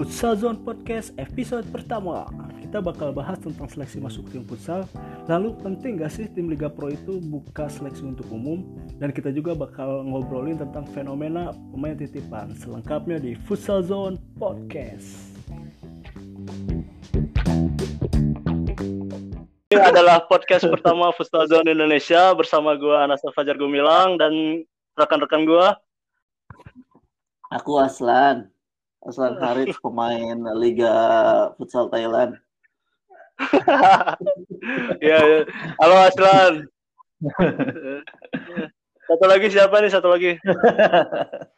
Futsal Zone Podcast episode pertama. Kita bakal bahas tentang seleksi masuk tim futsal. Lalu penting gak sih tim Liga Pro itu buka seleksi untuk umum? Dan kita juga bakal ngobrolin tentang fenomena pemain titipan. Selengkapnya di Futsal Zone Podcast. Ini adalah podcast pertama Futsal Zone Indonesia bersama gue Anas Fajar Gumilang dan rekan-rekan gue. Aku Aslan. Aslan Harit pemain Liga Futsal Thailand. ya, ya. Halo Aslan. Satu lagi siapa nih? Satu lagi.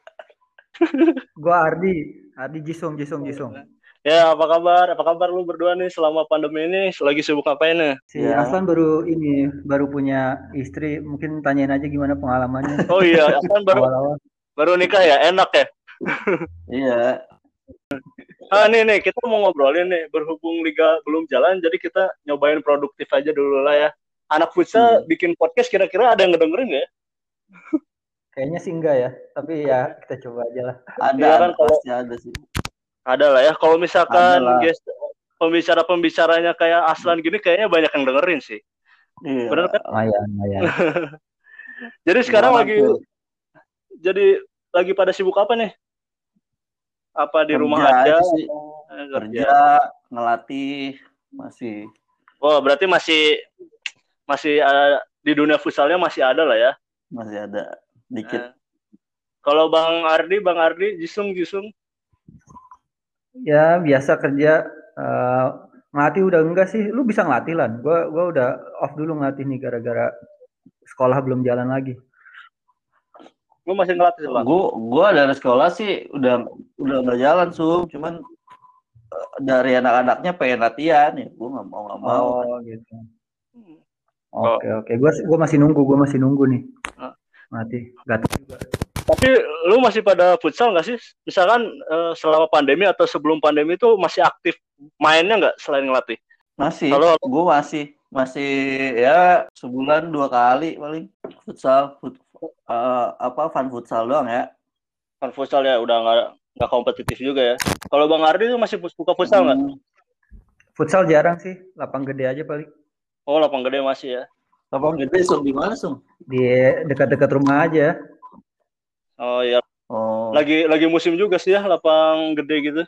Gua Ardi, Ardi Jisung, Jisung, Jisung. Ya, apa kabar? Apa kabar lu berdua nih selama pandemi ini? Lagi sibuk ngapain nih? Si Ya. Aslan baru ini, baru punya istri. Mungkin tanyain aja gimana pengalamannya. Oh iya, Aslan baru baru nikah ya? Enak ya? Iya. Ah, nih nih, kita mau ngobrolin nih berhubung liga belum jalan, jadi kita nyobain produktif aja dulu lah ya. Anak futsal bikin podcast kira-kira ada yang ngedengerin nggak ya? Kayaknya sih enggak ya, tapi ya kita coba aja lah. Ada, Iya kan, ada, kalau- ada sih. Ada lah ya. Kalau misalkan guys pembicara-pembicaranya kayak Aslan gini kayaknya banyak yang dengerin sih. Iya. Bener kan? Lumayan, lumayan. Jadi sekarang Gimana lagi tuh? jadi lagi pada sibuk apa nih? Apa di Kerja rumah aja? sih. Eh, Kerja, ngelatih, masih. Oh, berarti masih masih ada di dunia futsalnya masih ada lah ya. Masih ada dikit. Eh. Kalau Bang Ardi, Bang Ardi, Jisung, Jisung. Ya biasa kerja. eh, ngelatih udah enggak sih? Lu bisa ngelatih lan. Gua gua udah off dulu ngelatih nih gara-gara sekolah belum jalan lagi. Lu masih ngelatih Bang? Gua gua dari sekolah sih udah udah nggak jalan sum, cuman eh, dari anak-anaknya pengen latihan ya, gua nggak mau nggak mau. Oh gitu. Oke oke. Gua gua masih nunggu, gua masih nunggu nih. Ah. Mati. Gatel juga. Tapi lu masih pada futsal nggak sih? Misalkan eh, selama pandemi atau sebelum pandemi itu masih aktif mainnya nggak selain ngelatih? Masih, halo. gua masih masih ya sebulan dua kali paling futsal, fut, eh, apa fun futsal doang ya. Kan futsal ya udah nggak nggak kompetitif juga ya. Kalau Bang Ardi itu masih buka futsal nggak? Hmm, Futsal jarang sih, lapang gede aja paling. Oh, lapang gede masih ya. Lapang gede sum di mana sum? Di dekat-dekat rumah aja. Oh iya, Oh, lagi lagi musim juga sih ya lapang gede gitu.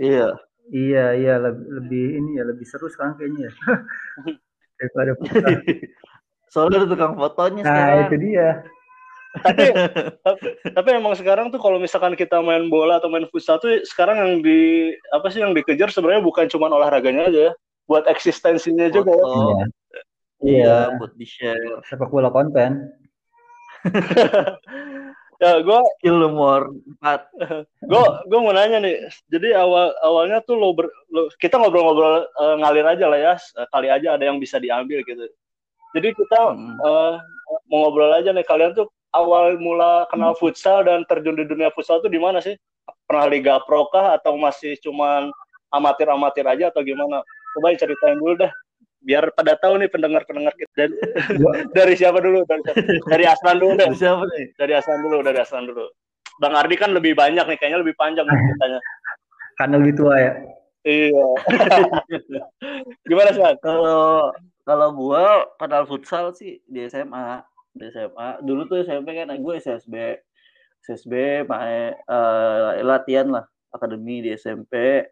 iya. Iya, iya lebih, lebih ini ya lebih seru sekarang kayaknya ya. Daripada futsal. Soalnya ada tukang fotonya Nah, sekarang. itu dia. Tapi tapi, tapi emang sekarang tuh kalau misalkan kita main bola atau main futsal tuh sekarang yang di apa sih yang dikejar sebenarnya bukan cuma olahraganya aja ya, buat eksistensinya juga ya. Foto. Iya. Iya, buat di-share. Sepak bola konten. Ya, gue Kill nomor 4. gue gue mau nanya nih. Jadi awal awalnya tuh lo, ber, lo- kita ngobrol-ngobrol eh, ngalir aja lah ya. Kali aja ada yang bisa diambil gitu. Jadi kita Hmm. eh, mau ngobrol aja nih kalian tuh awal mula kenal futsal dan terjun di dunia futsal tuh di mana sih? Pernah Liga Pro kah atau masih cuman amatir-amatir aja atau gimana? Coba ceritain dulu dah. Biar pada tahu nih pendengar-pendengar kita. Dan, dari siapa dulu? Dari, dari Aslan dulu deh. Siapa nih? Dari Aslan dulu, dari Aslan dulu. Bang Ardi kan lebih banyak nih, kayaknya lebih panjang ceritanya. Karena lebih tua ya. Iya. Gimana Aslan? Kalau kalau gua kenal futsal sih di SMA. Di SMA. Dulu tuh SMP kan gue SSB. SSB main eh, latihan lah akademi di SMP.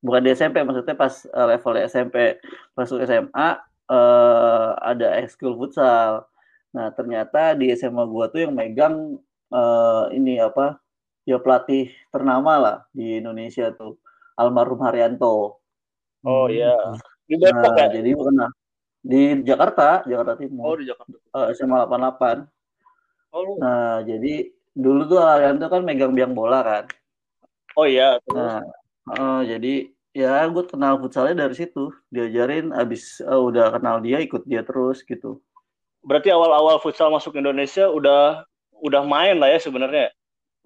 Bukan di SMP maksudnya pas eh, level SMP. Masuk SMA eh, ada ekskul futsal. Nah, ternyata di SMA gua tuh yang megang eh, ini apa? Ya pelatih ternama lah di Indonesia tuh. Almarhum Haryanto. Oh iya. Di Depok Nah, ya? jadi pernah di Jakarta, Jakarta Oh Timur, di Jakarta. eh, SMA 88. Oh, Nah, jadi dulu tuh Arianto kan megang biang bola kan. oh iya. Terus. Nah, eh, jadi ya gue kenal futsalnya dari situ. Diajarin abis eh, udah kenal dia ikut dia terus gitu. Berarti awal-awal futsal masuk Indonesia udah udah main lah ya sebenarnya.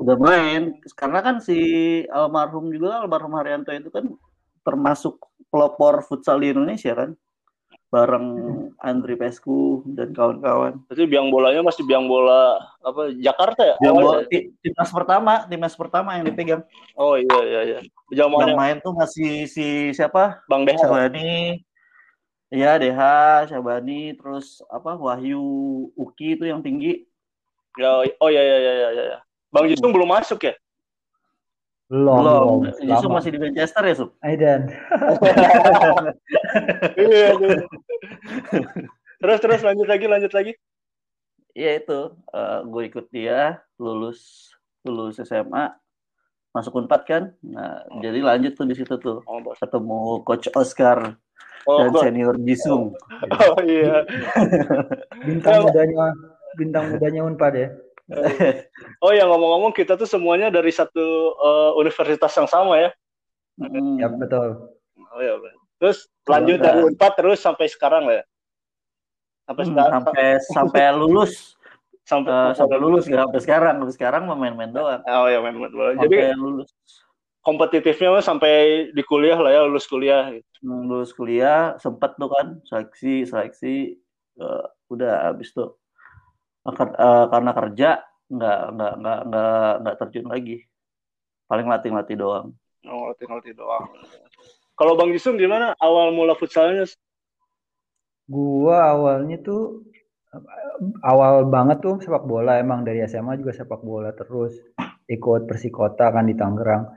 Udah main karena kan si almarhum juga almarhum Haryanto itu kan termasuk pelopor futsal di Indonesia kan. Bareng Andri Pesku dan kawan-kawan. Berarti biang bolanya masih biang bola apa Jakarta ya? Bawa ti- timnas pertama, timnas pertama yang dipegang. Oh iya iya iya. Zaman Yang main tuh masih si siapa? Bang Deha. Syabani. Iya, Deha, Syabani, terus apa Wahyu Uki itu yang tinggi. Ya, oh iya iya iya iya iya. Bang Jusung belum masuk ya? Belum, Belum. Yusuf masih di Manchester ya, Sup? Aidan. Iya. iya. terus terus lanjut lagi lanjut lagi. Iya itu, gue ikut dia, lulus lulus SMA, masuk Unpad kan. Nah, jadi lanjut tuh di situ tuh. Oh. Ketemu Coach Oscar Oh, dan senior Jisung. oh iya. Bintang mudanya bintang mudanya Unpad ya. Oh ya ngomong-ngomong kita tuh semuanya dari satu eh, universitas yang sama ya. Hmm. Ya betul. Oh iya. Bang. Terus lanjut dari Unpad terus sampai sekarang lah ya. Sampai Hmm, sekarang sampai sampai lulus sampai, Eh, sampai lulus nggak sampai sekarang sampai sekarang main-main doang Oh ya main main bola. sampai Jadi lulus kompetitifnya mah sampai di kuliah lah ya lulus kuliah. gitu. lulus kuliah sempet tuh kan seleksi seleksi eh, udah habis tuh Eh, karena kerja nggak nggak nggak nggak nggak terjun lagi paling latih latih doang Oh latih-latih doang. Kalau Bang Jisung gimana awal mula futsalnya? Gua awalnya tuh awal banget tuh sepak bola emang dari SMA juga sepak bola terus ikut Persikota kan di Tangerang.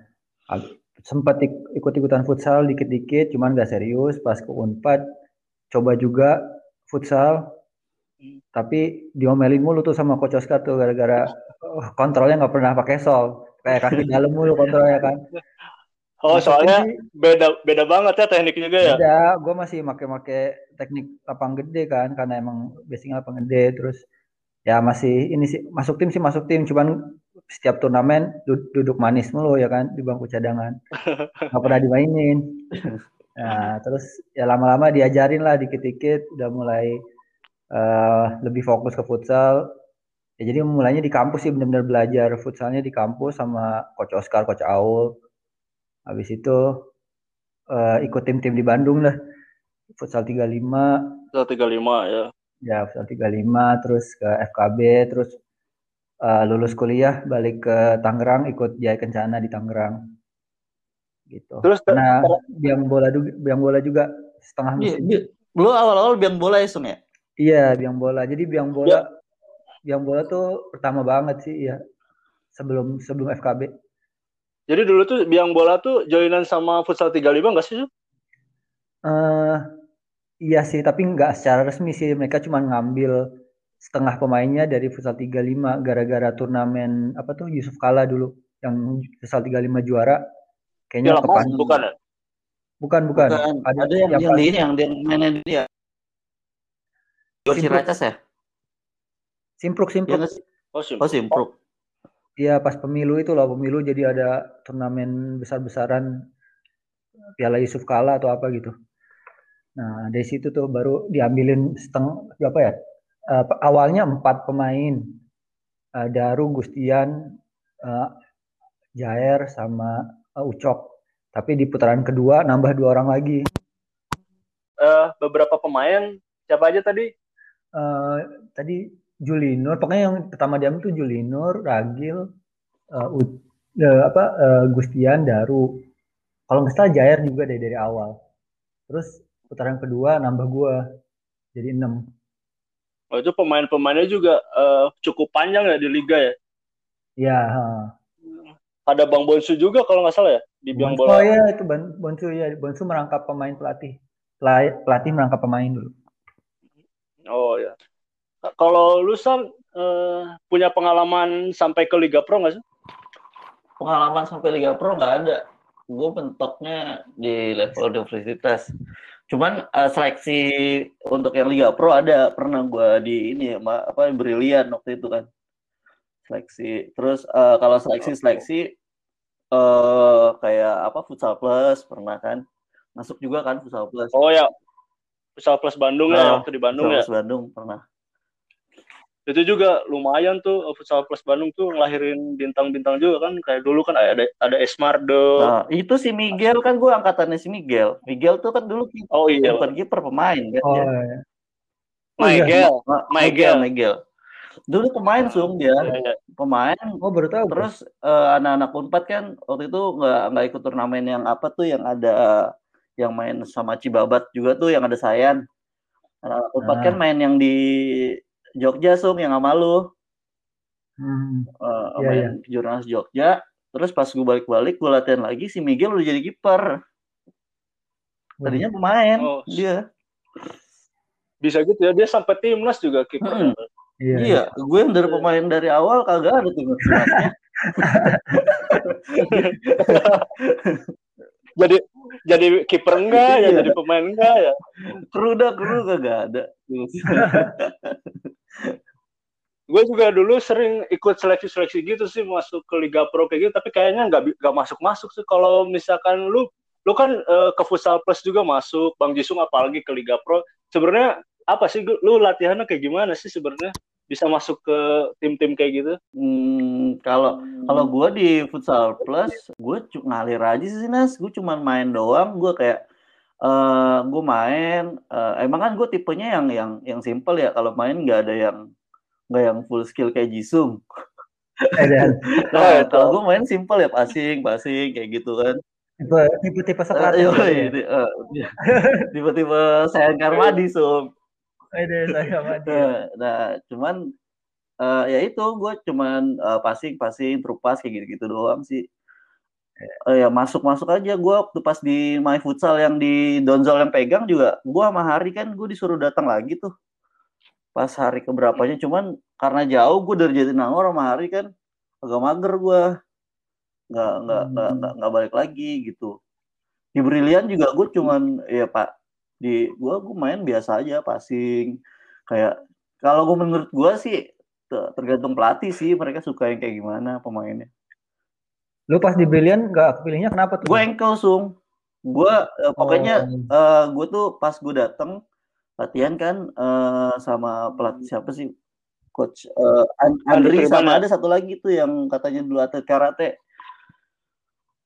Sempat ik- ikut-ikutan futsal dikit-dikit cuman gak serius pas ke Unpad coba juga futsal. Tapi diomelin mulu tuh sama coach Oscar tuh gara-gara oh, kontrolnya nggak pernah pakai sol kayak kaki dalam mulu kontrolnya kan. Oh Masukin soalnya sih, beda beda banget ya teknik juga ya. Beda, gue masih make-make teknik lapang gede kan, karena emang basicnya lapang gede. Terus ya masih ini sih masuk tim sih masuk tim, cuman setiap turnamen du- duduk manis mulu ya kan di bangku cadangan, nggak pernah dimainin. Nah terus ya lama-lama diajarin lah dikit-dikit, udah mulai eh, lebih fokus ke futsal. Ya jadi mulainya di kampus sih benar-benar belajar futsalnya di kampus sama coach Oscar, coach Aul. Habis itu eh, ikut tim-tim di Bandung lah. Futsal 35, 135 ya. ya futsal 35 terus ke FKB, terus eh, lulus kuliah balik ke Tangerang ikut Jaya Kencana di Tangerang. Gitu. Terus ter- biang bola juga, biang bola juga setengah Iya, musim. iya. lu awal-awal biang bola ya Sung ya Iya, biang bola. Jadi biang bola biang bola tuh pertama banget sih ya. Sebelum sebelum FKB. Jadi dulu tuh biang bola tuh joinan sama futsal 35 enggak sih? Eh iya sih, tapi nggak secara resmi sih. Mereka cuma ngambil setengah pemainnya dari futsal 35 gara-gara turnamen apa tuh Yusuf Kala dulu yang futsal 35 juara. Kayaknya Piala kepan Mas bukan ya? bukan bukan. bukan Ada, ada yang yang yang pas- di ini yang dia mainnya dia George Simpruk. Ciracas ya Simpruk Iya Simpruk. sih? Oh, sim. oh Simpruk Iya pas pemilu itu loh pemilu jadi ada turnamen besar-besaran Piala Yusuf Kala atau apa gitu. Nah dari situ tuh baru diambilin setengah berapa ya? Eh, awalnya empat pemain, Eh, Daru, Gustian, eh, Jair sama eh, Ucok. Tapi di putaran kedua nambah dua orang lagi. Eh, beberapa pemain siapa aja tadi? Eh, tadi Julinur, pokoknya yang pertama diambil tuh Julinur, Ragil, eh, U- eh, apa eh, Gustian, Daru. Kalau nggak salah Jair juga deh dari awal. Terus putaran kedua nambah gua jadi enam. Oh, itu pemain-pemainnya juga eh, cukup panjang ya di liga ya. Ya, ha. Ada Bang Bonsu juga kalau nggak salah ya di Bonsu, bola. oh ya itu Bonsu ya, Bonsu merangkap pemain pelatih. Pela- Pelatih merangkap pemain dulu. Oh ya. Kalau lu San eh, punya pengalaman sampai ke Liga Pro nggak sih? pengalaman sampai Liga Pro nggak ada. Gue mentoknya di level universitas. Cuman eh, seleksi untuk yang Liga Pro ada. Pernah gue di ini ya, ma- apa brilian waktu itu kan. Seleksi. Terus eh, kalau seleksi seleksi eh kayak apa futsal plus pernah kan. Masuk juga kan futsal plus. Oh ya. Futsal Plus Bandung ya Ah, waktu di Bandung futsal ya. plus Bandung pernah itu juga lumayan tuh futsal plus Bandung tuh ngelahirin bintang-bintang juga kan kayak dulu kan ada ada Esmardo Nah, itu si Miguel kan gue angkatannya si Miguel. Miguel tuh kan dulu kiper, oh iya kiper pemain kan Oh, dia. iya. Miguel Ma- Miguel. Miguel, Miguel. Dulu pemain sung dia, Iya, iya. pemain. oh baru tahu. Terus eh, anak-anak Unpad kan waktu itu nggak nggak ikut turnamen yang apa tuh yang ada yang main sama Cibabat juga tuh yang ada Sayan. Anak-anak Unpad Ah. kan main yang di Jogja sung yang sama lu. Hmm. Eh, Iya, main jurnalis Jogja. Terus pas gue balik-balik gue latihan lagi si Miguel udah jadi kiper. Tadinya pemain Oh. dia. bisa gitu ya dia sampai timnas juga kiper Mm. Iya. Iya, gue yang dari pemain dari awal kagak ada tuh. jadi jadi kiper enggak ya? Iya. jadi pemain enggak ya? Kru dah kru kagak ada. gue juga dulu sering ikut seleksi-seleksi gitu sih masuk ke Liga Pro kayak gitu tapi kayaknya nggak nggak masuk-masuk sih. Kalau misalkan lu lu kan eh, ke Futsal Plus juga masuk Bang Jisung apalagi ke Liga Pro. Sebenarnya apa sih lu latihannya kayak gimana sih sebenarnya bisa masuk ke tim-tim kayak gitu Hmm, kalau kalau gue di futsal plus, gue ngalir aja sih Nas. Gue cuman main doang. Gue kayak eh gue main. eh, emang kan gue tipenya yang yang yang simple ya. Kalau main nggak ada yang nggak yang full skill kayak Jisung. Eh, Nah, Oh, itu. kalau gue main simple ya passing, passing kayak gitu kan. tipe tipe tipe Eh, Sokrates. yoi, gitu ya. di- eh, tiba-tiba saya Karmadi, Sum. Eh, saya sama dia. Nah, nah, cuman eh, ya itu gue cuman eh, passing passing terupas kayak gitu-gitu doang sih. Eh, ya masuk-masuk aja gue waktu pas di My Futsal yang di Donzol yang pegang juga gue sama Hari kan gue disuruh datang lagi tuh pas hari keberapanya cuman karena jauh gue dari Jatinangor sama Hari kan agak mager gue nggak nggak nggak Hmm. nggak balik lagi gitu di Brilian juga gue cuman ya pak di gue gue main biasa aja passing. Kayak kalau gue menurut gue sih te- tergantung pelatih sih mereka suka yang kayak gimana pemainnya. Lu pas di Brilliant nggak kepilihnya kenapa tuh? gue engkel sung. Gue eh, pokoknya Oh. eh, gue tuh pas gue dateng latihan kan eh, sama pelatih siapa sih? Coach eh, An- Andri Andri sama ada satu lagi tuh yang katanya dulu atlet karate.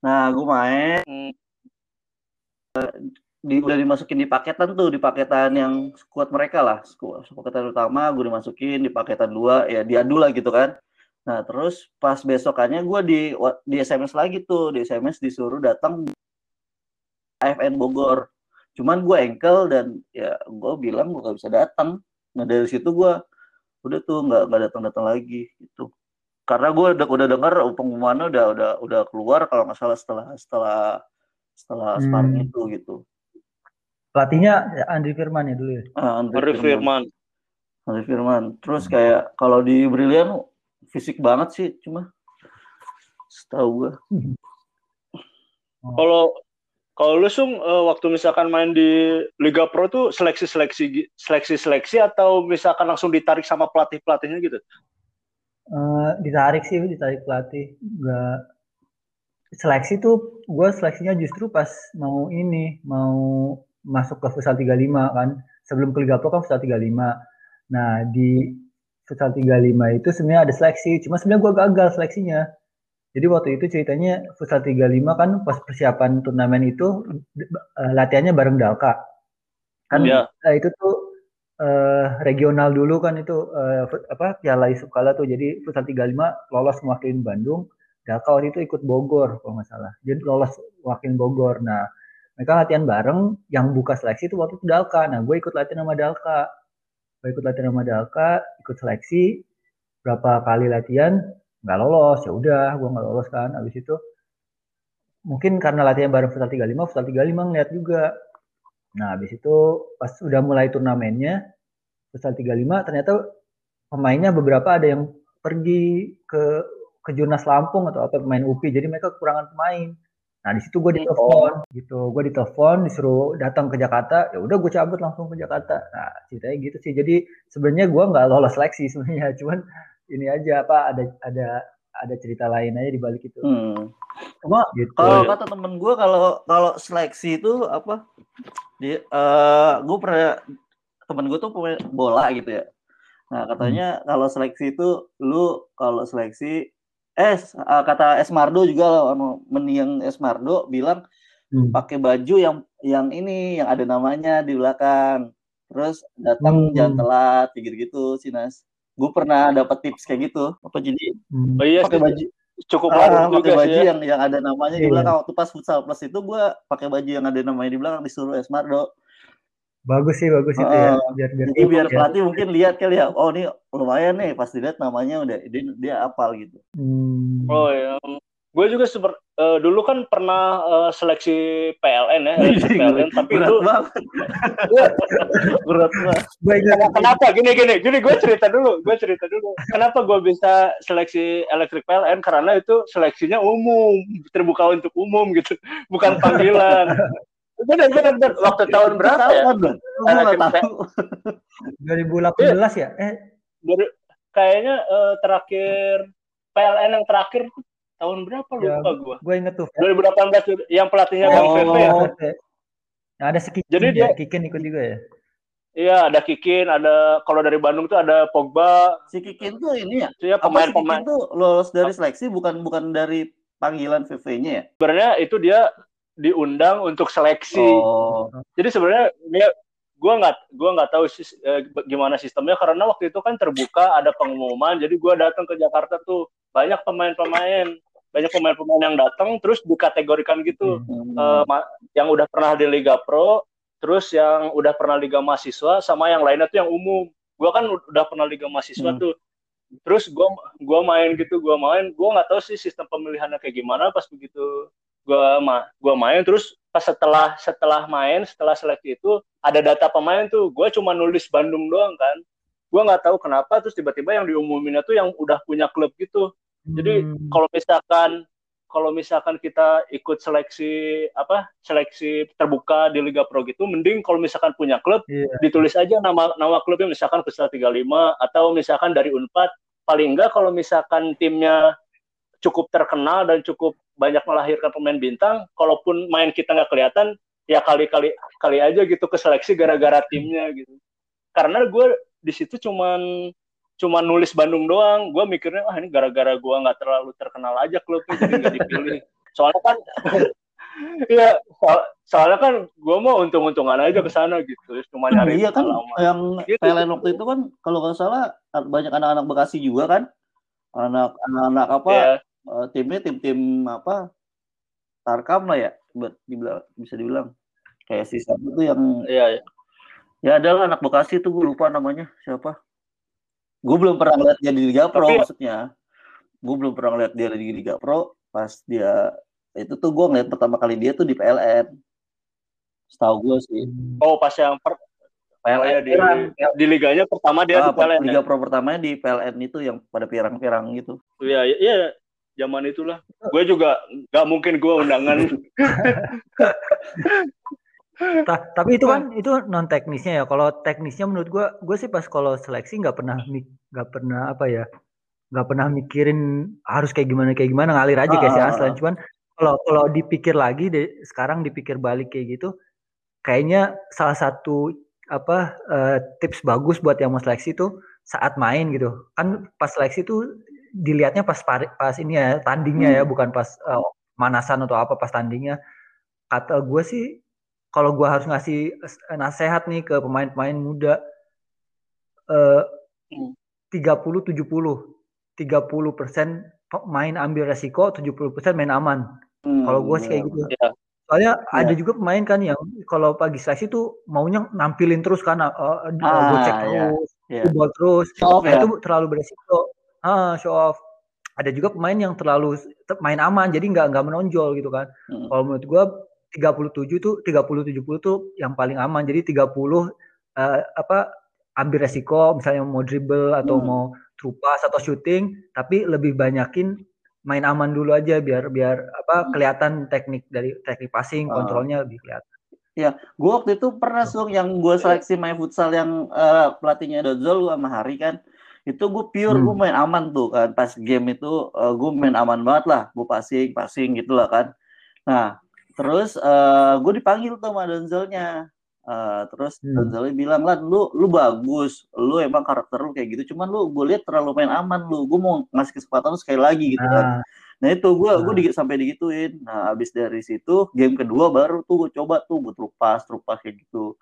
Nah gue main. Hmm. Di, udah dimasukin di paketan tuh di paketan yang squad mereka lah. Squad paketan utama gue dimasukin di paketan dua ya diadu lah gitu kan. Nah terus pas besokannya gue di di SMS lagi tuh. Di SMS disuruh datang AFN Bogor. Cuman gue engkel dan ya gue bilang gue gak bisa datang. Nah dari situ gue udah tuh nggak nggak datang datang lagi gitu. Karena gue udah udah dengar pengumumannya udah udah udah keluar kalau nggak salah setelah setelah setelah Hmm. sparring itu gitu Pelatihnya ya, Andri Firman ya dulu ya. Ah, Andri Arif Firman. Firman Andri Firman. Terus kayak kalau di Brilian fisik banget sih cuma setahu gue. kalau kalau lu sung eh, waktu misalkan main di Liga Pro tuh seleksi seleksi seleksi seleksi atau misalkan langsung ditarik sama pelatih pelatihnya gitu Eh, ditarik sih, ditarik pelatih. Nggak seleksi tuh gue seleksinya justru pas mau ini, mau masuk ke Futsal 35 kan. Sebelum ke Liga Pro kan Futsal 35. Nah, di Futsal 35 itu sebenarnya ada seleksi, cuma sebenarnya gue gagal seleksinya. Jadi waktu itu ceritanya Futsal 35 kan pas persiapan turnamen itu eh, latihannya bareng Dalka. Kan Iya. eh, itu tuh eh, regional dulu kan itu fut- apa Piala Yusuf Kala tuh. Jadi Futsal 35 lolos mewakili Bandung. Dalka waktu itu ikut Bogor kalau nggak salah. Jadi lolos wakil Bogor. Nah, mereka latihan bareng. Yang buka seleksi itu waktu itu Dalka. Nah, gue ikut latihan sama Dalka. Gue ikut latihan sama Dalka, ikut seleksi. Berapa kali latihan nggak lolos. Ya udah, gue nggak lolos kan. Habis itu mungkin karena latihan bareng Futsal 35, Futsal 35 ngeliat juga. Nah, habis itu pas udah mulai turnamennya Futsal 35 ternyata pemainnya beberapa ada yang pergi ke ke Jurnas Lampung atau apa pemain UPI jadi mereka kekurangan pemain. Nah di situ gue ditelepon gitu, gue ditelepon disuruh datang ke Jakarta, ya udah gue cabut langsung ke Jakarta. Nah ceritanya gitu sih. Jadi sebenarnya gue nggak lolos seleksi sebenarnya, cuman ini aja apa ada ada ada cerita lain aja di balik itu. Hmm. Cuma Gitu. kalau kata temen gue kalau kalau seleksi itu apa? Dia eh gue pernah temen gue tuh pemain bola gitu ya. Nah, katanya kalau seleksi itu lu kalau seleksi eh s- uh, kata Esmardo juga loh anu meniang Esmardo bilang Hmm. pakai baju yang yang ini yang ada namanya di belakang. Terus datang Hmm. jangan telat kayak gitu-gitu sih Nas. Gue pernah dapat tips kayak gitu. Apa jadi Hmm. Oh iya pakai baju cukup ah, ngaruh pakai baju ya. yang yang ada namanya di Iya. belakang waktu pas futsal plus itu gue pakai baju yang ada namanya di belakang disuruh Esmardo. Bagus sih, bagus itu ya. Heeh. Biar biar Jadi biar ya. pelatih mungkin lihat kali ya, oh ini lumayan nih pas dilihat namanya udah dia, dia apal gitu. Hmm. Oh iya. Gue juga seper, eh, dulu kan pernah eh, seleksi PLN ya, seleksi PLN, tapi berat itu banget. berat banget. Kenapa- kenapa gini gini gini gue cerita dulu gue cerita dulu kenapa gue bisa seleksi elektrik PLN karena itu seleksinya umum terbuka untuk umum gitu bukan panggilan benar benar benar waktu tahun berapa ya Bang? Elektrik tahu. 2018 ya. Eh, Dari, kayaknya eh, terakhir PLN yang terakhir tahun berapa Ya. lupa gue gue inget tuh. 2018 yang pelatihnya Bang Oh. Pepe ya Nah, ada si Kikin Jadi ya. dia- Kikin ikut juga ya. iya ada Kikin ada kalau dari Bandung tuh ada Pogba Si Kikin tuh ini ya. itu ya Apa si Kikin pemain-pemain tuh lolos dari seleksi bukan bukan dari panggilan VV-nya ya? sebenarnya itu dia diundang untuk seleksi Oh. jadi sebenarnya dia gua nggak gua nggak tahu sis- eh, gimana sistemnya karena waktu itu kan terbuka ada pengumuman jadi gua datang ke Jakarta tuh banyak pemain-pemain banyak pemain-pemain yang datang terus dikategorikan gitu Hmm. Eh, yang udah pernah di Liga Pro terus yang udah pernah Liga Mahasiswa sama yang lainnya tuh yang umum gua kan udah pernah Liga Mahasiswa Hmm. tuh terus gua gua main gitu gua main gua nggak tahu sih sistem pemilihannya kayak gimana pas begitu gua ma gua main terus pas setelah setelah main setelah seleksi itu ada data pemain tuh gua cuma nulis Bandung doang kan gua nggak tahu kenapa terus tiba-tiba yang diumuminnya tuh yang udah punya klub gitu jadi Hmm. kalau misalkan kalau misalkan kita ikut seleksi apa seleksi terbuka di Liga Pro gitu mending kalau misalkan punya klub Iya. ditulis aja nama nama klubnya misalkan Futsal 35 atau misalkan dari Unpad paling enggak kalau misalkan timnya cukup terkenal dan cukup banyak melahirkan pemain bintang kalaupun main kita nggak kelihatan ya kali-kali kali aja gitu ke seleksi gara-gara timnya gitu karena gue di situ cuman cuman nulis Bandung doang gue mikirnya ah ini gara-gara gue nggak terlalu terkenal aja klubnya jadi nggak dipilih soalnya kan Iya, soal, soalnya kan gue mau untung-untungan aja ke sana gitu, cuma nyari Iya kan pengalaman. yang Gitu. PLN waktu itu kan kalau nggak salah banyak anak-anak Bekasi juga kan. Anak anak apa Iya. Eh, timnya tim-tim apa Tarkam lah ya buat dibilang bisa dibilang. Kayak si siapa tuh yang Iya, iya. ya adalah anak Bekasi tuh gue lupa namanya siapa. Gue belum pernah lihat dia di Liga Pro Tapi- maksudnya. Gue belum pernah lihat dia di Liga Pro pas dia itu tuh gue ngeliat pertama kali dia tuh di PLN setahu gue sih. Oh, pas yang per, PLN ya, di, di liganya pertama dia Ah, di PLN Liga ya. Pro pertamanya di PLN itu yang pada pirang-pirang gitu. Iya, iya, iya, zaman itulah. Gue juga nggak mungkin gue undangan. Ta- tapi itu kan itu non teknisnya ya. Kalau teknisnya menurut gua, gue sih pas kalau seleksi nggak pernah nggak pernah apa ya, nggak pernah mikirin harus kayak gimana kayak gimana ngalir aja kayak si Ah, ah, Aslan. ah. Cuman kalau kalau dipikir lagi deh, sekarang dipikir balik kayak gitu, kayaknya salah satu apa eh, tips bagus buat yang mau seleksi tuh saat main gitu. Kan pas seleksi tuh dilihatnya pas pas ini ya tandingnya ya, Hmm. bukan pas eh, manasan atau apa pas tandingnya. Kata gue sih kalau gua harus ngasih eh, nasihat nih ke pemain-pemain muda eh Hmm. 30 70 30 persen main ambil resiko 70 persen main aman Hmm, kalau gue sih kayak iya. gitu Iya. soalnya Iya. ada juga pemain kan yang kalau pagi seleksi tuh maunya nampilin terus kan uh, uh, Ah, gocek iya. terus Iya. football terus nah ya? itu terlalu beresiko ah show off ada juga pemain yang terlalu te- main aman jadi nggak nggak menonjol gitu kan Hmm. kalau menurut gua 37 tuh 30 70 tuh yang paling aman. Jadi 30 eh, apa ambil resiko misalnya mau dribble atau Hmm. mau true pass atau shooting tapi lebih banyakin main aman dulu aja biar biar apa Hmm. kelihatan teknik dari teknik passing Ah. kontrolnya lebih kelihatan. Gue waktu itu pernah sung yang gue seleksi main futsal yang eh, pelatihnya Dozol sama Hari kan. Itu gue pure Hmm. gue main aman tuh kan. Pas game itu gue main aman banget lah. Gue passing, passing gitu lah kan. Nah terus gue dipanggil tuh sama Dozolnya. Uh, terus Hmm. Gonzalez bilang lah lu lu bagus lu emang karakter lu kayak gitu cuman lu gue lihat terlalu main aman lu gue mau ngasih kesempatan lu sekali lagi gitu kan Nah, nah itu gue gue Nah. dikit sampai digituin nah abis dari situ game kedua baru tuh gue coba tuh gue terupas terupas kayak gitu